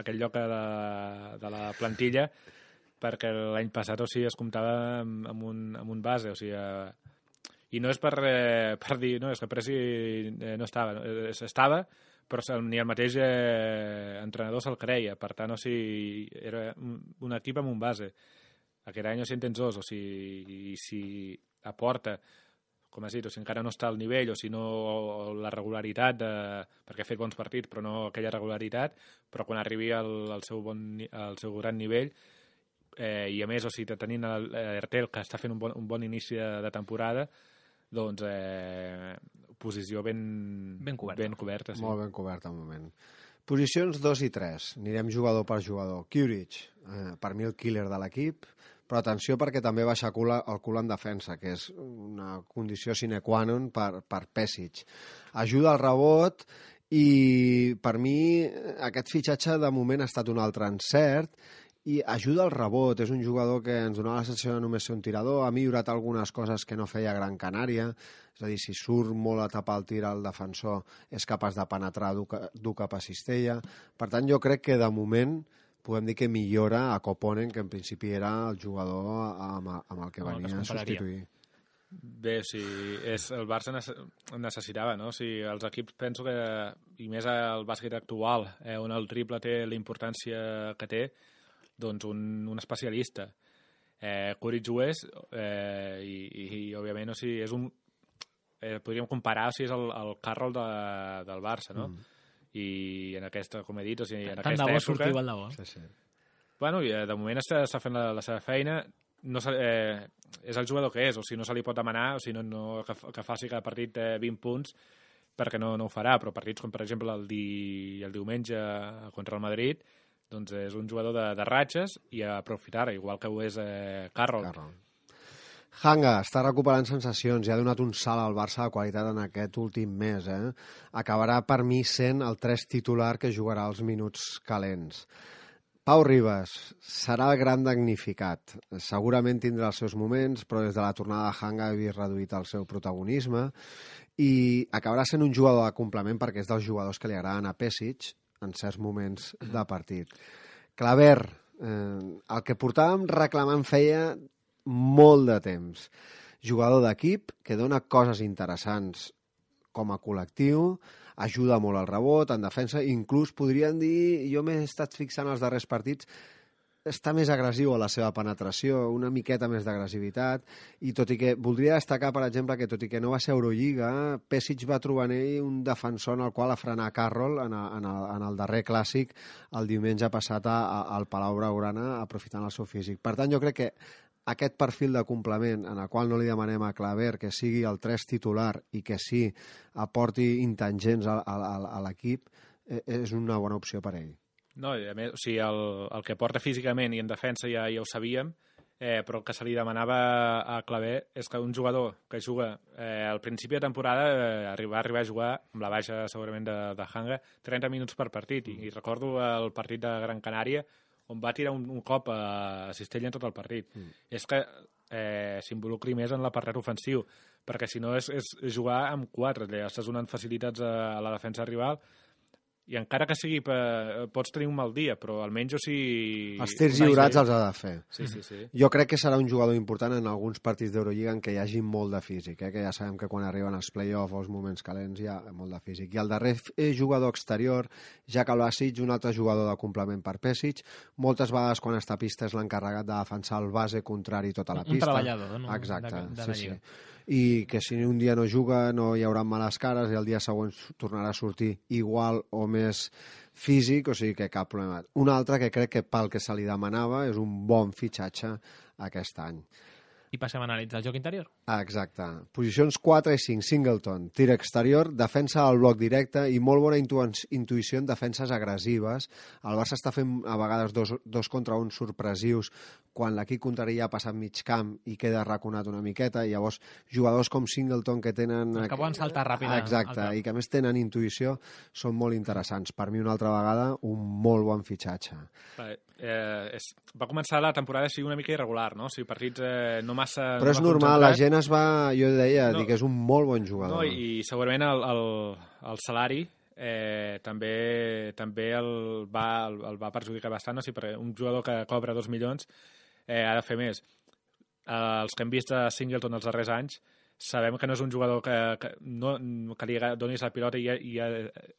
aquest lloc de, de la plantilla, perquè l'any passat o sigui, es comptava amb, amb, un, amb un base, o sigui, eh, i no és per, eh, per dir, no, és que Presi eh, no estava, eh, estava, però ni el mateix eh, entrenador se'l creia, per tant, o sigui, era un, un equip amb un base. Aquest any o sigui, en tens dos, o sigui, i si aporta com has dit, o sigui, encara no està al nivell, o si no la regularitat, de, perquè ha fet bons partits, però no aquella regularitat, però quan arribi al, al, seu, bon, al seu gran nivell, eh, i a més, o sigui, tenint l'Ertel, que està fent un bon, un bon inici de, de temporada, doncs eh, posició ben, Ben coberta. Ben coberta sí. Molt ben coberta, al moment. Posicions 2 i 3. Anirem jugador per jugador. Curich, eh, per mi el killer de l'equip, però atenció perquè també baixa cul, el cul en defensa, que és una condició sine qua non per, per Pesic. Ajuda al rebot i per mi aquest fitxatge de moment ha estat un altre encert i ajuda al rebot, és un jugador que ens donava la sensació de només ser un tirador, ha millorat algunes coses que no feia Gran Canària, és a dir, si surt molt a tapar el tir al defensor és capaç de penetrar dur, dur cap a cistella. Per tant, jo crec que de moment podem dir que millora a Coponen, que en principi era el jugador amb, amb el que el que venia es a substituir. Bé, sí, és, el Barça nece- necessitava, no? O sigui, els equips penso que, i més el bàsquet actual, eh, on el triple té la importància que té, doncs un, un especialista. Eh, Curic ho és, eh, i, i, i, òbviament, o sigui, és un... Eh, podríem comparar o si és el, el Carroll de, del Barça, no? Mm. I en aquesta, com he dit, o sigui, en Tant aquesta època... igual de bo. Sí, sí. Bueno, i eh, de moment està, està fent la, la seva feina. No se, eh, és el jugador que és, o sigui, no se li pot demanar o sigui, no, no, que, fa- que faci cada partit eh, 20 punts perquè no, no ho farà, però partits com, per exemple, el, di, el diumenge contra el Madrid, doncs és un jugador de, de ratxes i a aprofitar, igual que ho és eh, Carroll. Carroll. Hanga està recuperant sensacions i ha donat un salt al Barça de qualitat en aquest últim mes. Eh? Acabarà per mi sent el 3 titular que jugarà els minuts calents. Pau Ribas serà el gran damnificat. Segurament tindrà els seus moments, però des de la tornada de Hanga ha vist reduït el seu protagonisme i acabarà sent un jugador de complement perquè és dels jugadors que li agraden a Pesic en certs moments de partit. Claver, eh, el que portàvem reclamant feia molt de temps. Jugador d'equip que dona coses interessants com a col·lectiu, ajuda molt al rebot, en defensa, inclús podríem dir, jo m'he estat fixant els darrers partits, està més agressiu a la seva penetració, una miqueta més d'agressivitat, i tot i que voldria destacar, per exemple, que tot i que no va ser Eurolliga, Pesic va trobar en ell un defensor en el qual a frenar Carroll en, a, en, el, en el darrer clàssic el diumenge passat a, a, al Palau Blaugrana, aprofitant el seu físic. Per tant, jo crec que aquest perfil de complement en el qual no li demanem a Claver que sigui el 3 titular i que sí aporti intangents a, a, a, a l'equip eh, és una bona opció per a ell. No, a més, o sigui, el, el que porta físicament i en defensa ja, ja ho sabíem, eh, però el que se li demanava a Clavé és que un jugador que juga eh, al principi de temporada eh, arribar, arribar a jugar amb la baixa segurament de, de Hanga 30 minuts per partit i, i recordo el partit de Gran Canària on va tirar un, un cop a Cistella en tot el partit. Mm. És que eh, s'involucri més en l'apartat ofensiu, perquè si no és, és jugar amb quatre, li estàs donant facilitats a, a la defensa rival i encara que sigui per, pots tenir un mal dia, però almenys o sigui... Els tirs lliurats els ha de fer. Sí, sí, sí. Jo crec que serà un jugador important en alguns partits d'Eurolliga en què hi hagi molt de físic, eh? que ja sabem que quan arriben els play-offs o els moments calents hi ha molt de físic. I el darrer eh, jugador exterior, Jack Albasic, un altre jugador de complement per Pesic, moltes vegades quan està a pista és l'encarregat de defensar el base contrari tota la Un pista. treballador, no? Exacte, De- de sí, sí i que si un dia no juga no hi haurà males cares i el dia següent tornarà a sortir igual o més físic, o sigui que cap problema. Un altre que crec que pel que se li demanava és un bon fitxatge aquest any. I passem a analitzar el joc interior. Ah, exacte. Posicions 4 i 5, Singleton. Tir exterior, defensa al bloc directe i molt bona intu intuïció en defenses agressives. El Barça està fent a vegades dos, dos contra uns sorpresius quan l'equip contrari ja ha passat mig camp i queda raconat una miqueta i llavors jugadors com Singleton que tenen... Els que poden saltar ràpid Exacte, i que a més tenen intuïció són molt interessants. Per mi una altra vegada un molt bon fitxatge. Eh, és, va començar la temporada així una mica irregular, no? O sigui, partits eh, no massa... Però no és massa normal, la gent es va, jo deia, No. que és un molt bon jugador. No, i, i segurament el, el, el salari eh, també també el va, el, el va perjudicar bastant, o sigui, perquè un jugador que cobra dos milions eh, ha de fer més. Eh, els que hem vist a Singleton els darrers anys sabem que no és un jugador que, que, no, que li donis la pilota i, i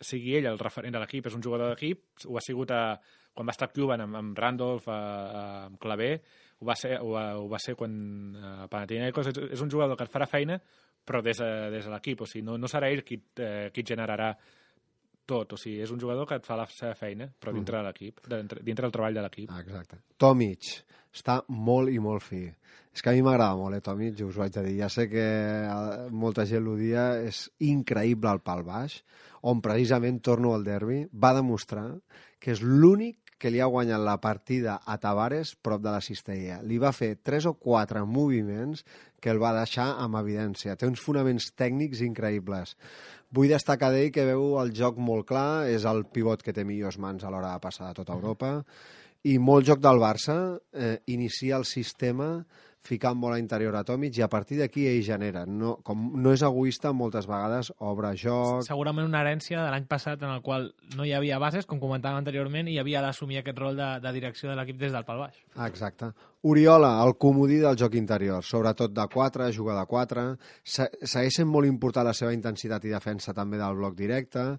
sigui ell el referent de l'equip, és un jugador d'equip, ho ha sigut a, quan va estar a Cuban amb, amb Randolph, a, a, amb Clavé, ho va ser, ho, va- ho va ser quan a Panathinaikos, és, és un jugador que et farà feina, però des de, des de l'equip, o sigui, no, no serà ell qui, eh, qui et generarà tot, o sigui, és un jugador que et fa la seva feina, però dintre de l'equip, dintre, dintre del treball de l'equip. Ah, exacte. Tomic està molt i molt fi. És que a mi m'agrada molt, eh, Tomic, us ho haig de dir. Ja sé que eh, molta gent l'odia, és increïble el pal baix, on precisament torno al derbi, va demostrar que és l'únic que li ha guanyat la partida a Tavares prop de la cistella. Li va fer tres o quatre moviments que el va deixar amb evidència. Té uns fonaments tècnics increïbles. Vull destacar d'ell que veu el joc molt clar, és el pivot que té millors mans a l'hora de passar de tota Europa, i molt joc del Barça, eh, inicia el sistema ficant interior a Tomic i a partir d'aquí ell genera. No, com no és egoista, moltes vegades obre joc... Segurament una herència de l'any passat en el qual no hi havia bases, com comentàvem anteriorment, i havia d'assumir aquest rol de, de direcció de l'equip des del pal baix. Exacte. Oriola, el comodí del joc interior, sobretot de 4, juga de 4, se segueix sent molt important la seva intensitat i defensa també del bloc directe,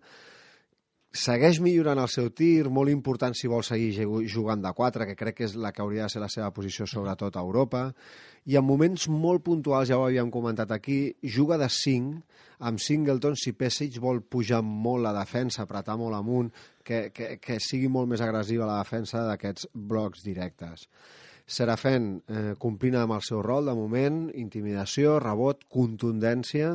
segueix millorant el seu tir, molt important si vol seguir ju- jugant de 4, que crec que és la que hauria de ser la seva posició sobretot a Europa, i en moments molt puntuals, ja ho havíem comentat aquí, juga de 5, amb Singleton, si Pesic vol pujar molt la defensa, apretar molt amunt, que, que, que sigui molt més agressiva la defensa d'aquests blocs directes. Serafent eh, complint amb el seu rol de moment, intimidació, rebot, contundència,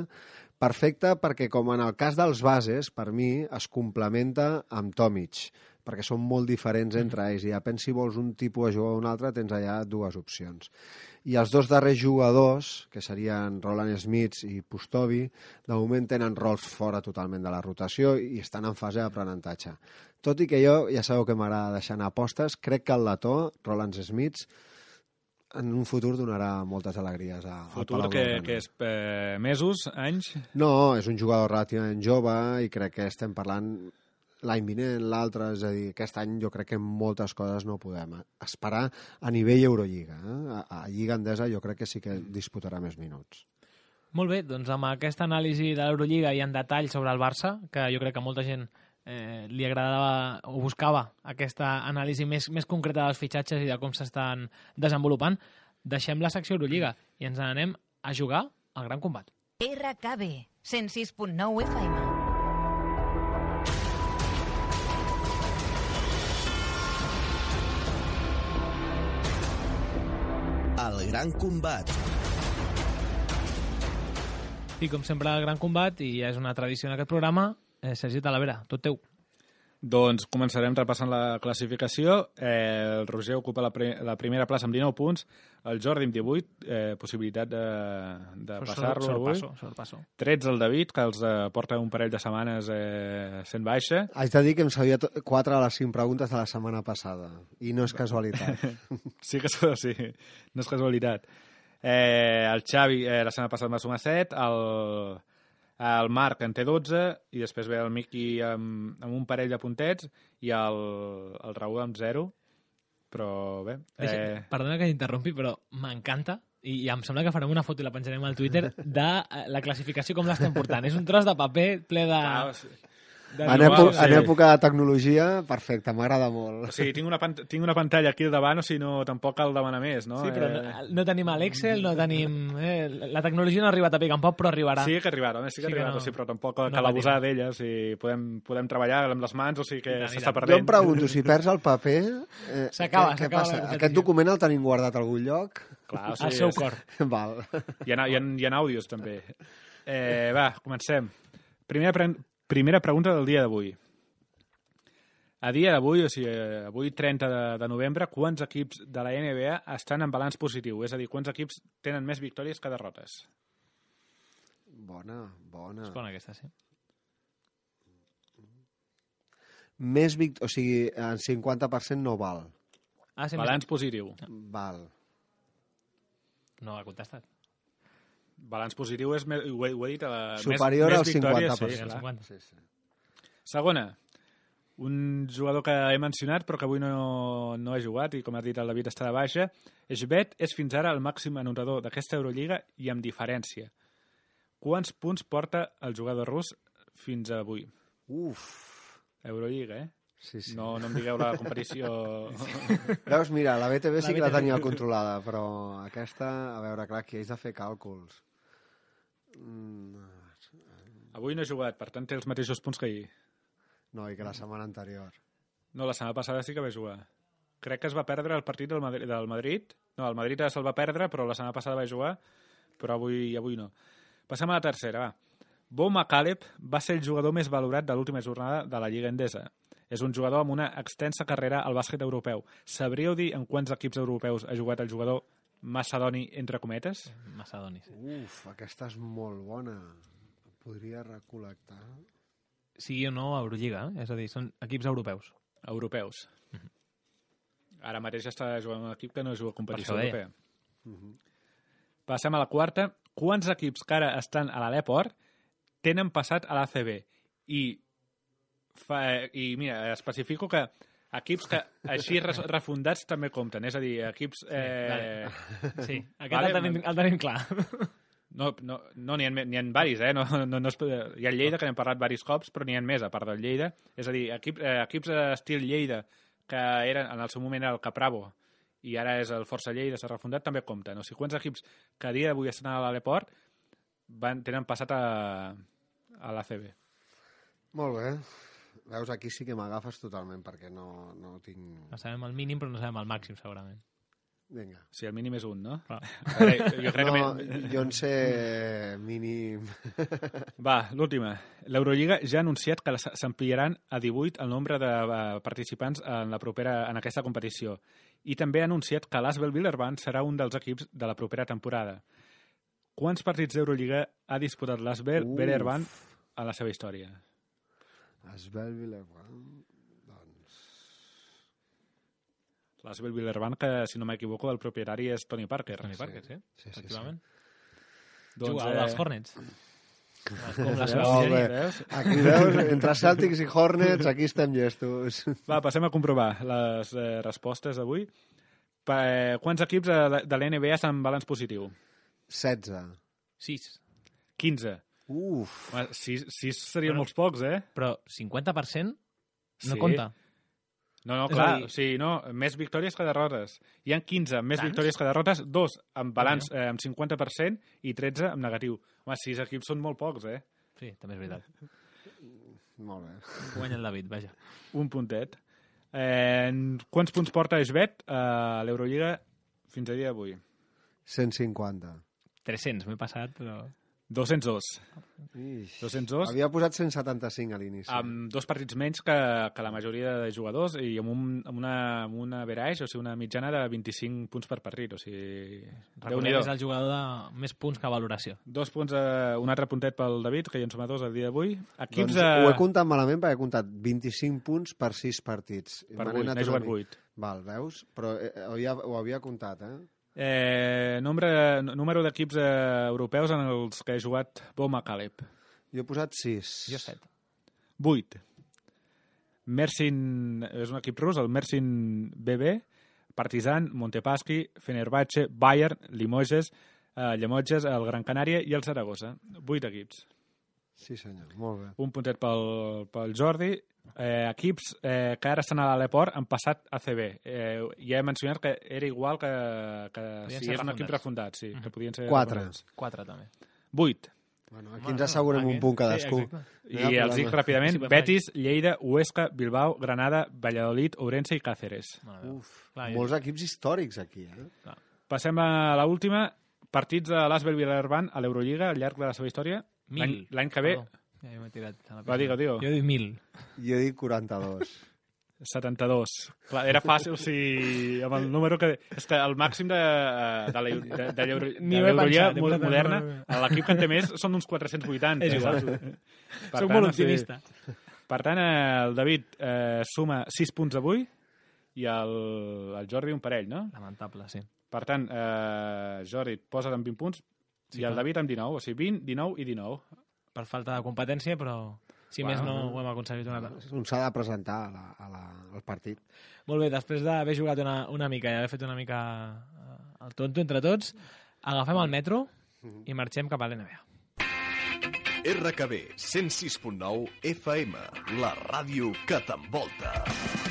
perfecte perquè com en el cas dels bases, per mi es complementa amb Tomic, perquè són molt diferents entre ells i depèn si vols un tipus de jugador o un altre, tens allà dues opcions. I els dos darrers jugadors, que serien Roland Smith i Pustovi, de moment tenen rols fora totalment de la rotació i estan en fase d'aprenentatge. Tot i que jo, ja sabeu que m'agrada deixar anar apostes, crec que el letó, Roland Smith, en un futur donarà moltes alegries a, al Futur Palau que, que és eh, mesos, anys... No, és un jugador relativament jove i crec que estem parlant l'any vinent, l'altre, és a dir, aquest any jo crec que moltes coses no podem esperar a nivell Eurolliga. Eh? A, a Lliga Endesa jo crec que sí que disputarà més minuts. Molt bé, doncs amb aquesta anàlisi de l'Eurolliga i en detall sobre el Barça, que jo crec que molta gent eh, li agradava o buscava aquesta anàlisi més, més concreta dels fitxatges i de com s'estan desenvolupant, deixem la secció Eurolliga i ens n'anem a jugar al gran combat. RKB 106.9 FM. El gran combat. I com sempre, el gran combat, i ja és una tradició en aquest programa, eh, Sergi Talavera, tot teu. Doncs començarem repassant la classificació. Eh, el Roger ocupa la, pre la primera plaça amb 19 punts, el Jordi amb 18, eh, possibilitat de, de passar-lo avui. Sorpasso, sorpasso. 13 el David, que els eh, porta un parell de setmanes eh, sent baixa. Haig de dir que em sabia to- quatre de les cinc preguntes de la setmana passada. I no és casualitat. (laughs) Sí que sí, no és casualitat. Eh, el Xavi eh, la setmana passada va sumar 7, el, el Marc en té 12, i després ve el Miqui amb, amb un parell de puntets, i el, el Raül amb 0. Però bé... Deixa, Eh, Perdona que t'interrompi, però m'encanta i, i em sembla que farem una foto i la penjarem al Twitter de eh, la classificació com l'estem portant. És un tros de paper ple de En, Igual, èpo sí. en època de tecnologia, perfecte, m'agrada molt. o sigui, tinc una, pant tinc una pantalla aquí al davant, o sigui, no, tampoc cal demanar més, no? Sí, però Eh, no, no tenim l'Excel, no tenim... Eh, la tecnologia no ha arribat a pic en poc, però arribarà. Sí que ha arribat, home, sí que Sí ha que no- sí, però tampoc no cal abusar d'ella, o sigui, podem, podem treballar amb les mans, o sigui que s'està perdent. Jo em pregunto, si perds el paper... Eh, S'acaba, s'acaba. Aquest document el tenim guardat a algun lloc? Clar, o Al sigui, seu és- cor. (laughs) Val. Hi ha, hi, ha, hi ha àudios, també. Eh, va, comencem. Primera, pre primera pregunta del dia d'avui. A dia d'avui, o sigui, avui 30 de, de novembre, quants equips de la NBA estan en balanç positiu? És a dir, quants equips tenen més victòries que derrotes? Bona, bona. És bona aquesta, sí. Més vict... O sigui, en 50% no val. Ah, sí, Balanç positiu. Val. No ha contestat. Balanç positiu és, més, ho, he, ho he dit, a la, Superior més, al més victòries, 50%. Sí, Sí, el clar. 50. Sí, sí. Segona, un jugador que he mencionat però que avui no, no ha jugat i com has dit el David està de baixa, Esbet és fins ara el màxim anotador d'aquesta Eurolliga i amb diferència. Quants punts porta el jugador rus fins avui? Uf. Eurolliga, eh? Sí, sí. No, no em digueu la competició... (laughs) Veus, mira, la BTV sí La que la tenia controlada, però aquesta, a veure, clar, aquí haig de fer càlculs. Mm, Avui no ha jugat, per tant té els mateixos punts que ahir. no, i que la setmana anterior. No, la setmana passada sí que va jugar. Crec que es va perdre el partit del Madrid. Del Madrid. No, el Madrid se'l va perdre, però la setmana passada va jugar, però avui, avui no. Passem a la tercera, va. Bo McCaleb va ser el jugador més valorat de l'última jornada de la Lliga Endesa. És un jugador amb una extensa carrera al bàsquet europeu. Sabríeu dir en quants equips europeus ha jugat el jugador macedoni, entre cometes? Macedoni, sí. Uf, aquesta és molt bona. Podria recol·lectar... Sí o no a Eurolliga, eh? és a dir, són equips europeus. Europeus. Ara mateix està jugant un equip que no juga a competició Per això deia. europea. Passem a la quarta. Quants equips que ara estan a l'Aleport tenen passat a l'ACB? I, fa, I mira, especifico que equips que així res- refundats també compten. És a dir, equips... Eh, Sí, aquest Vale, el, tenim, el tenim clar. no, no, no n'hi ha, n'hi ha varis, eh? No, no, no es, hi ha el Lleida, que n'hem parlat varis cops, però n'hi ha més, a part del Lleida. És a dir, equip, eh, equips estil Lleida, que eren, en el seu moment era el Capravo, i ara és el Força Lleida, s'ha refundat, també compten. O sigui, quants equips que a dia d'avui estan a l'Aleport van, tenen passat a, a l'ACB? Molt bé. Veus, aquí sí que m'agafes totalment, perquè no, no tinc... No sabem el mínim, però no sabem el màxim, segurament. Vinga. Sigui, el mínim és un, no? Clar. A veure, jo crec No, que... jo en sé mínim... (laughs) Va, l'última. L'Eurolliga ja ha anunciat que s'ampliaran a 18 el nombre de participants en, la propera, en aquesta competició. I també ha anunciat que l'Asbel Villerban serà un dels equips de la propera temporada. Quants partits d'Eurolliga ha disputat l'Asbel. Villerban en la seva història? Esbel Villarban... Doncs... L'Asbel Villerban, que, si no m'equivoco, el propietari és Tony Parker. Tony Parker, sí, Sí, sí, efectivament. Doncs, Jugava eh, als Hornets. Com la veus? seva bé. Veus? Aquí veus, entre Celtics i Hornets, aquí estem llestos. Va, passem a comprovar les eh, respostes d'avui. Pa, eh, quants equips de, de l'NBA estan en balanç positiu? 16. 6. 15. Uf. Home, sis, sis serien molts pocs, eh? Però 50% no Sí. compta. No, no, clar, dir- o sigui, no, més victòries que derrotes. Hi ha 15 amb més Tants? victòries que derrotes, dos amb balanç eh, amb 50% i 13 amb negatiu. Home, sis equips són molt pocs, eh? Sí, també és veritat. (laughs) Molt bé. Guanya el David, vaja. Un puntet. Eh, quants punts porta Esbet a l'Eurolliga fins a dia d'avui? 150. 300, m'he passat, però... 202. Ix. 202. Havia posat 175 a l'inici. amb dos partits menys que, que la majoria de jugadors i amb, un, amb, una, amb una average, o sigui, una mitjana de 25 punts per partit. O sigui, Recordem és el jugador de més punts que valoració. Dos punts, eh, un altre puntet pel David, que ja en suma dos el dia d'avui. Equips doncs, de... Ho he comptat malament perquè he comptat 25 punts per 6 partits. Per Me n'he jugat mica. vuit. Val, veus? Però eh, ho, havia, ho havia comptat, eh? Eh, nombre, número d'equips eh, europeus en els que he jugat Bo Macaleb. Jo he posat 6. Jo 7. 8. Mersin, és un equip rus, el Mersin BB, Partizan, Montepaschi, Fenerbahce, Bayern, Limoges, eh, Llemotges, el Gran Canària i el Saragossa. 8 equips. Sí, senyor. Molt bé. Un puntet pel, pel Jordi. Eh, equips eh, que ara estan a l'Aleport han passat a CB. Eh, ja he mencionat que era igual que, que Podien si és un equip refundats. refundat, sí, que podien ser Quatre. refundats. 4 també. 8. Bueno, aquí ens assegurem un punt cadascú. Sí. I No hi ha els dic ràpidament. Sí. Betis, Lleida, Huesca, Bilbao, Granada, Valladolid, Ourense i Cáceres. Uf, Clar, molts equips històrics aquí, eh? Passem a la última. Partits de l'Asbel Villarban a l'Eurolliga al llarg de la seva història. L'any que ve, Perdó. Ja m'he tirat a la Va, digue-ho, digue-ho. Jo dic 1.000. Jo dic 42. 72. Clar, era fàcil, si amb el número que... És que el màxim de, de, l'Euro- de, de, de posat el moderna, l'equip que en té més són uns 480. És igual. (laughs) Per Soc tant, molt optimista. Per tant, eh, el David eh, suma 6 punts avui i el, el Jordi un parell, no? Lamentable, sí. Per tant, eh, Jordi, et poses amb 20 punts Sí, i el. David amb 19, o sigui, 20, 19 i 19. Per falta de competència, però si Bueno, més no ho hem aconseguit una altra. Un s'ha de presentar a la, a la, al partit. Molt bé, després d'haver jugat una, una mica i haver fet una mica eh, el tonto entre tots, agafem el metro i marxem cap a l'NBA. RKB 106.9 FM, la ràdio que t'envolta.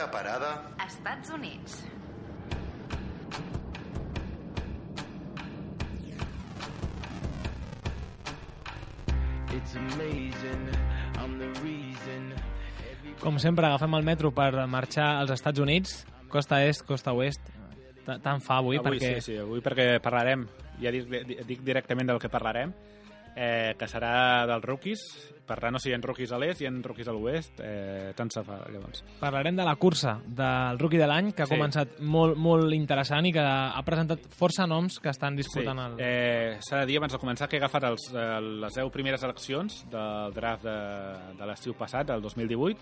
Propera parada. Estats Units. Com sempre, agafem el metro per marxar als Estats Units, costa est, costa oest. Ta- Tant fa avui, avui perquè... sí, sí, avui perquè parlarem, ja dic, dic directament del que parlarem, eh, que serà dels rookies. Per tant, no si hi ha rookies a l'est, hi ha rookies a l'oest, eh, tant se fa, llavors. Parlarem de la cursa del rookie de l'any, que ha Sí. començat molt, molt interessant i que ha presentat força noms que estan disputant el... eh, s'ha de dir abans de començar que he agafat els, eh, les 10 primeres eleccions del draft de, de l'estiu passat, del 2018,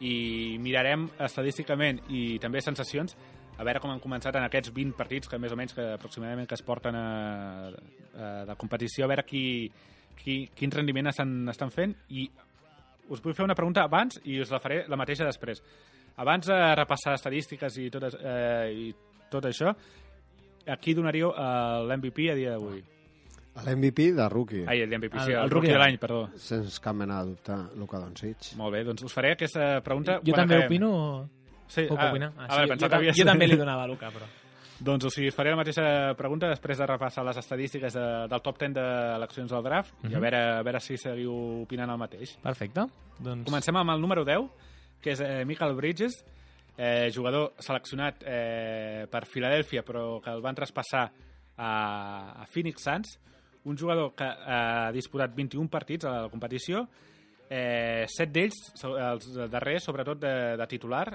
i mirarem estadísticament i també sensacions a veure com han començat en aquests 20 partits que més o menys que aproximadament que es porten a, a, de competició, a veure qui, qui, quin rendiment estan, estan fent i us vull fer una pregunta abans i us la faré la mateixa després. Abans de repassar estadístiques i tot, eh, i tot això, a qui donaríeu eh, l'MVP a dia d'avui? L'MVP de rookie. Ai, l'MVP, sí, El- el, el rookie de l'any, perdó. Sense cap mena de dubte, Luka Doncic. Molt bé, doncs us faré aquesta pregunta. Jo quan també acabem. opino. Sí, Puc ah, opinar? Ah, sí, vale, jo, ta- havies... jo també li donava a Luca, però... Doncs o sigui, faré la mateixa pregunta després de repassar les estadístiques de, del top 10 d'eleccions del draft i a Mhm. veure, a veure si seguiu opinant el mateix. Perfecte. Doncs... Comencem amb el número 10, que és eh, Michael Bridges, eh, jugador seleccionat eh, per Filadèlfia, però que el van traspassar a, a Phoenix Suns, un jugador que ha disputat 21 partits a la competició, eh, set d'ells, els darrers, sobretot de, de titular,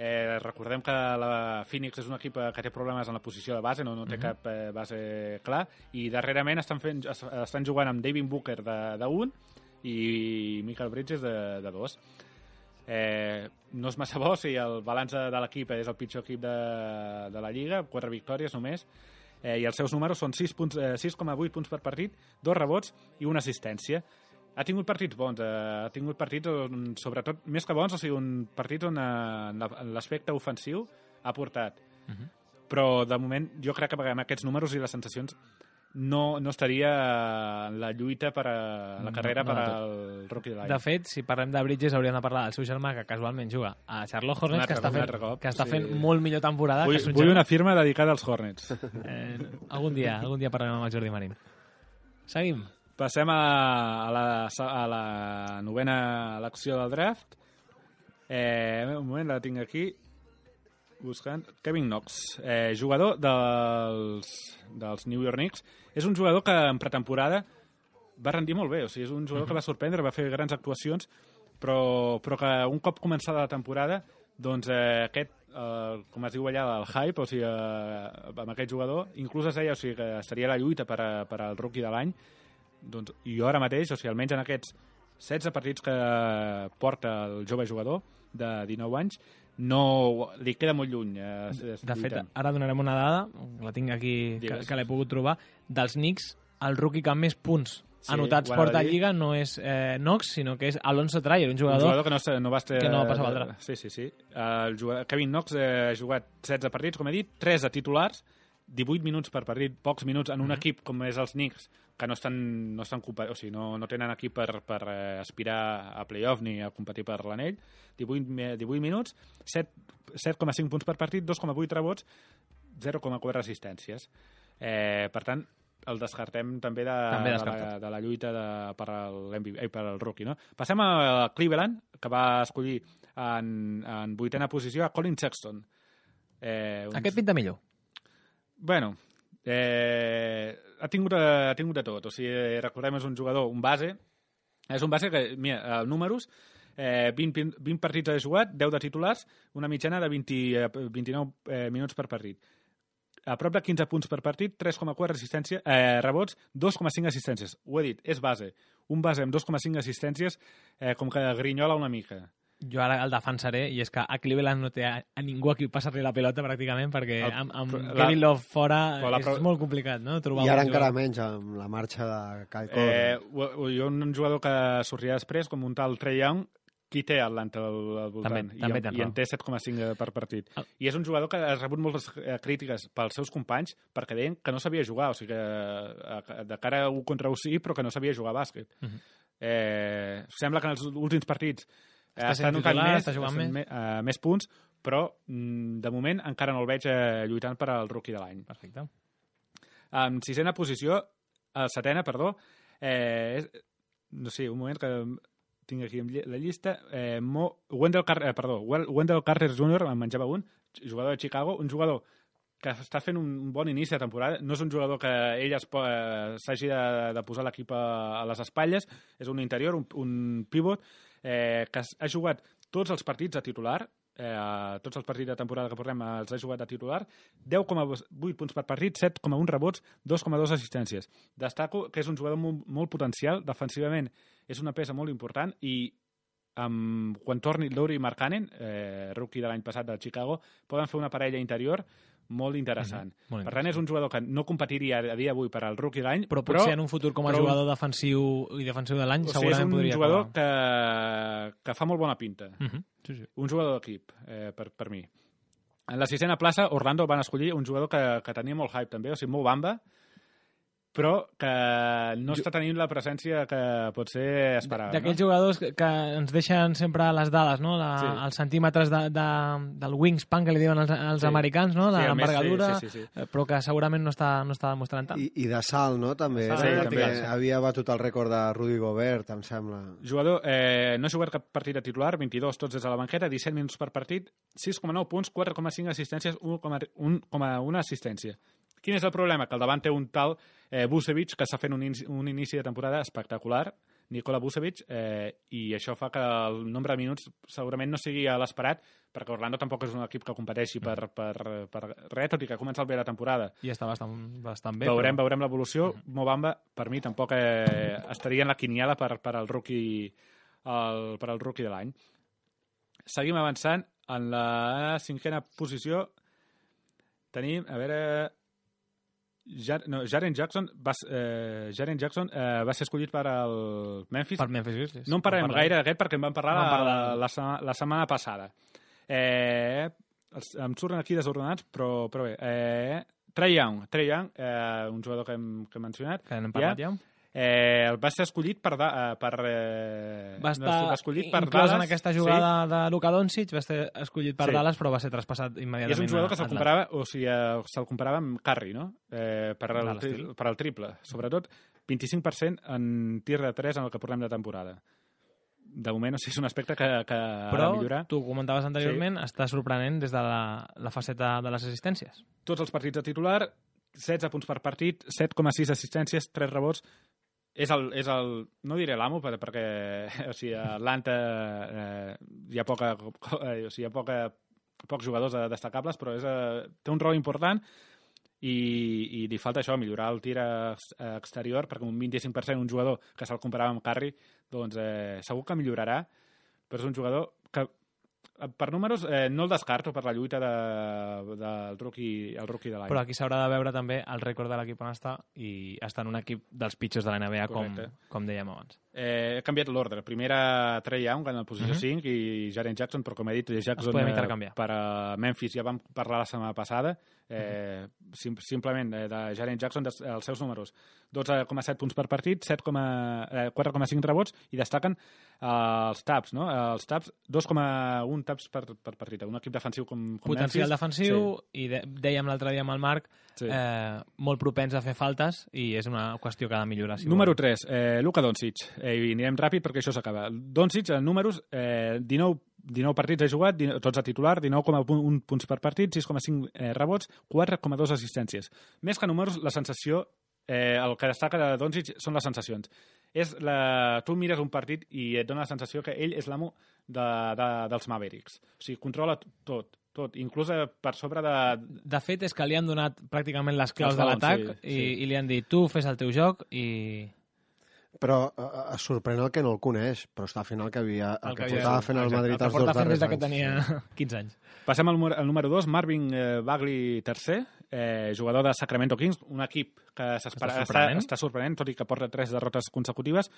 Eh, recordem que la Phoenix és un equip eh, que té problemes en la posició de base, no, no té Mhm. cap eh, base clar, i darrerament estan, fent, es- estan jugant amb David Booker de, de un i Michael Bridges de, de dos. Eh, no és massa bo si el balanç de, de l'equip és el pitjor equip de, de la Lliga, quatre victòries només, eh, i els seus números són 6 punts, eh, 6,8 punts per partit, dos rebots i una assistència. Ha tingut partits bons, eh, ha tingut partits on, sobretot, més que bons, o sigui, un partit on eh, l'aspecte ofensiu ha portat. Mhm. Però, de moment, jo crec que amb aquests números i les sensacions no, no estaria en la lluita per a la No, carrera no per de al rookie de l'any. De fet, si parlem de Bridges, hauríem de parlar del seu germà, que casualment juga a Charlotte Hornets, Un altre que està un fent, cop, que està sí. fent molt millor temporada. Vull, que son vull germà. una firma dedicada als Hornets. Eh, algun dia, algun dia parlarem amb el Jordi Marín. Seguim. Passem a, a, la, a la novena elecció del draft. Eh, un moment, la tinc aquí. Buscant. Kevin Knox, eh, jugador dels, dels New York Knicks. És un jugador que en pretemporada va rendir molt bé. O sigui, és un jugador que va sorprendre, va fer grans actuacions, però, però que un cop començada la temporada, doncs eh, aquest, eh, com es diu allà, el hype, o sigui, eh, amb aquest jugador, inclús es deia o sigui, que estaria a la lluita per, a, per al rookie de l'any, doncs, i jo ara mateix, o sigui, almenys en aquests 16 partits que porta el jove jugador de 19 anys, no li queda molt lluny. Eh, De fet, ara donarem una dada, la tinc aquí, que, Digues. que l'he pogut trobar, dels Knicks, el rookie que amb més punts Sí, anotats porta a. Lliga no és eh, Knox, sinó que és Alonso Trier, un un jugador, jugador que no, no va estar... que no va passar draft. Sí, sí, sí. El jugador, Kevin Knox eh, ha jugat 16 partits, com he dit, 3 de titulars, 18 minuts per partit, pocs minuts en un Mhm. equip com és els Knicks, que no estan, no, estan o sigui, no, no tenen equip per, per eh, aspirar a playoff ni a competir per l'anell. 18, mi- 18 minuts, 7 7,5 punts per partit, 2,8 rebots, 0,4 assistències. Eh, per tant, el descartem també de, També de, la, de la lluita de, per, MVP, eh, per al rookie. No? Passem a Cleveland, que va escollir en, en vuitena posició a Colin Sexton. Eh, un- Aquest pinta millor. Bueno, eh, ha, tingut, ha tingut de tot. O sigui, recordem, és un jugador, un base. És un base que, mira, eh, números, eh, 20, pin- 20 partits ha jugat, 10 de titulars, una mitjana de 20, eh, 29 eh, minuts per partit. A prop de 15 punts per partit, 3,4 assistència, eh, rebots, 2,5 assistències. Ho he dit, és base. Un base amb 2,5 assistències eh, com que grinyola una mica. Jo ara el defensaré, i és que a Cleveland no té a, a ningú a qui passar-li la pelota, pràcticament, perquè El- amb, amb la- Kevin Love fora la és molt complicat, no? Trobar I un ara jugador. encara menys amb la marxa de Kyle Eh, jo un jugador que sortia després, com un tal Trey Young, qui té Atlanta al, al voltant. També- I, també I en té 7,5 per partit. Ah. I és un jugador que ha rebut moltes eh, crítiques pels seus companys perquè deien que no sabia jugar, o sigui que eh, de cara a 1 contra 1 sí, però que no sabia jugar a bàsquet. Mhm. eh, sembla que en els últims partits eh, Està notant titular, més, està jugant més. eh, més punts, però mm, de moment encara no el veig eh, lluitant per al rookie de l'any. Perfecte. En sisena posició, a setena, perdó, eh, és, no sé, un moment que tinc aquí la llista, eh, Mo, Wendell, Car eh, perdó, Wendell Carter Jr., em menjava un, jugador de Chicago, un jugador que està fent un bon inici de temporada. No és un jugador que ell eh, s'hagi de, de posar l'equip a, a les espatlles, és un interior, un, un pivot, eh, que ha jugat tots els partits de titular, eh, tots els partits de temporada que portem els ha jugat de titular, 10,8 punts per partit, 7,1 rebots, 2,2 assistències. Destaco que és un jugador molt, molt potencial, defensivament és una peça molt important i amb, quan torni Lowry i Markkanen, eh, rookie de l'any passat del Chicago, poden fer una parella interior molt interessant. Mhm, molt per tant, és un jugador que no competiria a dia d'avui per al rookie de l'any, Però potser en un futur com a però- jugador defensiu i defensiu de l'any o sigui, és segurament un podria jugador acabar. que, que fa molt bona pinta. Uh -huh. sí, sí. Un jugador d'equip, eh, per, per mi. En la sisena plaça, Orlando van escollir un jugador que, que tenia molt hype també, o sigui, molt bamba, però que no està tenint la presència que potser esperava. D'aquells no? jugadors que, ens deixen sempre les dades, no? La, Sí. Els centímetres de, de, del wingspan que li diuen els, els Sí. americans, no? De Sí, l'envergadura, sí, sí, sí, eh, però que segurament no està, no està demostrant tant. I, I de salt, no? També, Salt, era, sí, també també, sí. havia batut el rècord de Rudy Gobert, em sembla. Jugador, eh, no ha jugat cap partit de titular, 22 tots des de la banqueta, 17 minuts per partit, 6,9 punts, 4,5 assistències, 1,1 assistència. Quin és el problema? Que al davant té un tal eh, Vucevic que està fent un, inici, un inici de temporada espectacular, Nikola Vucevic, eh, i això fa que el nombre de minuts segurament no sigui a l'esperat, perquè Orlando tampoc és un equip que competeixi per, per, per res, tot i que ha començat bé la temporada. I està bastant, bastant bé. veurem, però... veurem l'evolució. Mobamba, per mi, tampoc eh, estaria en la quiniela per, per al rookie, el, per al rookie de l'any. Seguim avançant. En la cinquena posició tenim, a veure, Jar no, Jaren Jackson, va, eh, Jaren Jackson eh, va ser escollit per al Memphis. Per Memphis Grizzlies. No en parlarem parlarem. gaire d'aquest perquè en vam parlar, vam parlar. La, la, setmana, la setmana passada. Eh, els, em surten aquí desordenats, però, però bé. Eh, Trey Young, Trey Young eh, un jugador que hem, que hem mencionat. Que n'hem parlat ja. Eh, el va ser escollit per... Da, eh, per eh, Va estar no, escollit per inclòs Dallas, en aquesta jugada de Luka Doncic, va ser escollit per Sí. Dallas, però va ser traspassat Sí. I immediatament és un jugador que se'l comparava, o sigui, eh, se'l comparava amb Curry, no? Eh, per, el, tri- per al triple. Sobretot 25% en tir de 3 en el que portem de temporada. De moment, o sigui, és un aspecte que, que ha Però de millorar. tu comentaves anteriorment, està sorprenent des de la, la faceta de les assistències. Tots els partits de titular, 16 punts per partit, 7,6 assistències, 3 rebots. És el, és el no diré l'amo, per- perquè (laughs) o sigui, a Atlanta eh, hi ha, poca, eh, o sigui, hi ha poca, pocs jugadors destacables, però és, eh, té un rol important i, i li falta això, millorar el tir ex- exterior, perquè un 25% un jugador que se'l comparava amb Curry, doncs eh, segur que millorarà, però és un jugador que per números eh, no el descarto per la lluita de, del rookie, el rookie de l'any. Però aquí s'haurà de veure també el rècord de l'equip on està i està en un equip dels pitjors de la NBA, com, Correcte. com dèiem abans. Eh, he canviat l'ordre. Primera Trey Young en la posició Mhm. 5 i Jaren Jackson, però com he dit, Jackson eh, per a Memphis ja vam parlar la setmana passada. Eh, sim simplement eh, de Jaren Jackson, des, els seus números. 12,7 punts per partit, 7, eh, 4,5 rebots i destaquen eh, els taps, no? Els taps, 2,1 taps per, per partit. Un equip defensiu com, com Potencial Memphis. defensiu i de, dèiem l'altre dia amb el Marc Sí. eh, molt propens a fer faltes i és una qüestió que ha de millorar. Si Número vol. 3, eh, Luka Doncic. Eh, I anirem ràpid perquè això s'acaba. Doncic, en números, eh, 19, 19 partits ha jugat, 19, tots a titular, 19,1 punts per partit, 6,5 eh, rebots, 4,2 assistències. Més que números, la sensació, eh, el que destaca de Doncic són les sensacions. És la... Tu mires un partit i et dona la sensació que ell és l'amo de, de, dels Mavericks. O sigui, controla tot, tot, inclús eh, per sobre de, De fet, és que li han donat pràcticament les claus de l'atac sí, i, sí. i li han dit tu fes el teu joc i... Però eh, eh, sorprèn el que no el coneix, però està fent el que, havia, el, que, portava fent el Madrid el que els dos darrers des de que anys. tenia (laughs) 15 anys. Passem al, número- al número 2, Marvin eh, Bagley tercer, eh, jugador de Sacramento Kings, un equip que s'espera- Està està sorprenent, tot i que porta tres derrotes consecutives.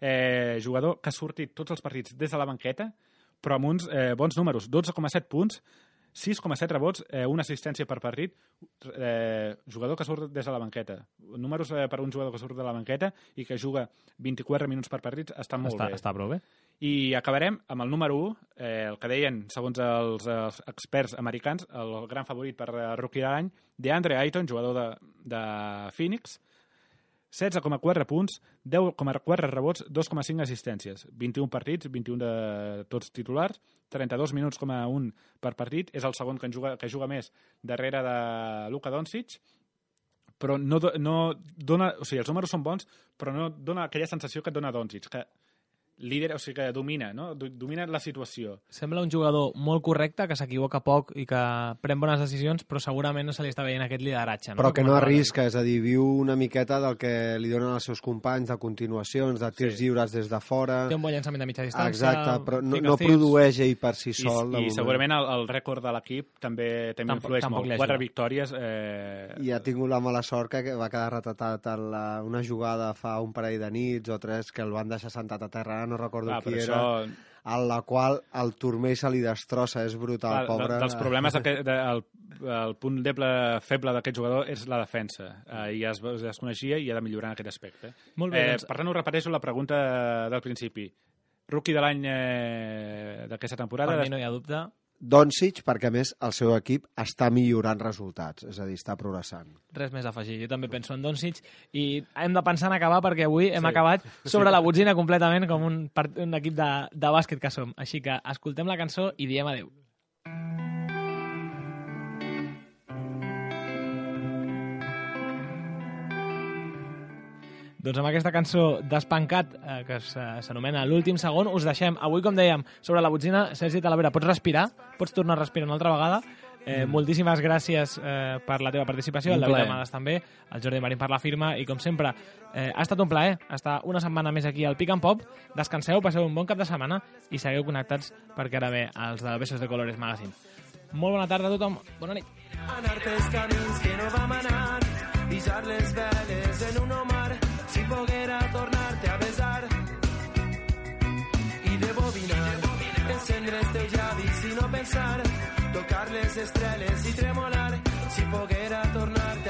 Eh, jugador que ha sortit tots els partits des de la banqueta, però amb uns eh, bons números, 12,7 punts, 6,7 rebots, eh, una assistència per partit, eh, jugador que surt des de la banqueta. Números eh, per un jugador que surt de la banqueta i que juga 24 minuts per partit estan molt Està, bé. està prou bé. I acabarem amb el número 1, eh, el que deien, segons els, els experts americans, el gran favorit per eh, rookie de l'any, DeAndre Ayton, jugador de, de Phoenix, 16,4 punts, 10,4 rebots, 2,5 assistències, 21 partits, 21 de tots titulars, 32 minuts com a un per partit, és el segon que, en juga, que juga més darrere de Luka Doncic, però no, no dona... O sigui, els números són bons, però no dona aquella sensació que et dona Doncic, que líder, o sigui, que domina, no? Do- Domina la situació. Sembla un jugador molt correcte, que s'equivoca poc i que pren bones decisions, però segurament no se li està veient aquest lideratge. No? Però que Com no arrisca, és a dir, viu una miqueta del que li donen els seus companys, de continuacions, de tirs Sí. lliures des de fora... Té un bon llançament de mitja distància. Exacte, però no, no produeix ell per si I, sol. de i moment. segurament el, el rècord de l'equip també també Tampoc- influeix tampoc molt. Quatre victòries... Eh, I ha tingut la mala sort que va quedar retratat en la, una jugada fa un parell de nits o tres que el van deixar sentat a terra, no recordo clar, qui era, això, en la qual el turmell se li destrossa, és brutal, clar, pobre. dels problemes d'aquest- de, el, el punt deble feble d'aquest jugador és la defensa eh, i es, es desconeixia i ha de millorar en aquest aspecte. Molt bé, eh, doncs- Per tant, us repeteixo la pregunta del principi. Rookie de l'any eh, d'aquesta temporada... Per mi no hi ha dubte. Doncic, perquè a més el seu equip està millorant resultats, és a dir, està progressant. Res més a afegir. Jo també penso en Doncic i hem de pensar en acabar perquè avui hem Sí. acabat sobre la botzina completament com un, part- un equip de, de bàsquet que som. Així que escoltem la cançó i diem adeu. Doncs amb aquesta cançó d'Espancat, eh, que eh, s'anomena L'últim segon, us deixem. Avui, com dèiem, sobre la botzina, Sergi Talavera, pots respirar? Pots tornar a respirar una altra vegada? Eh, mm. Moltíssimes gràcies eh, per la teva participació, Un el David plaer. Amades també, el Jordi Marín per la firma, i com sempre, eh, ha estat un plaer estar una setmana més aquí al Pick and Pop. Descanseu, passeu un bon cap de setmana i segueu connectats perquè ara ve els de Besos de Colores Magazine. Molt bona tarda a tothom, bona nit. en artes camins que no vam anar Deixar les veles en un mar foguera tornarte a besar. Y rebobinar, encendreste llaves sin no pensar, tocarles estrellas y tremolar, sin foguera tornarte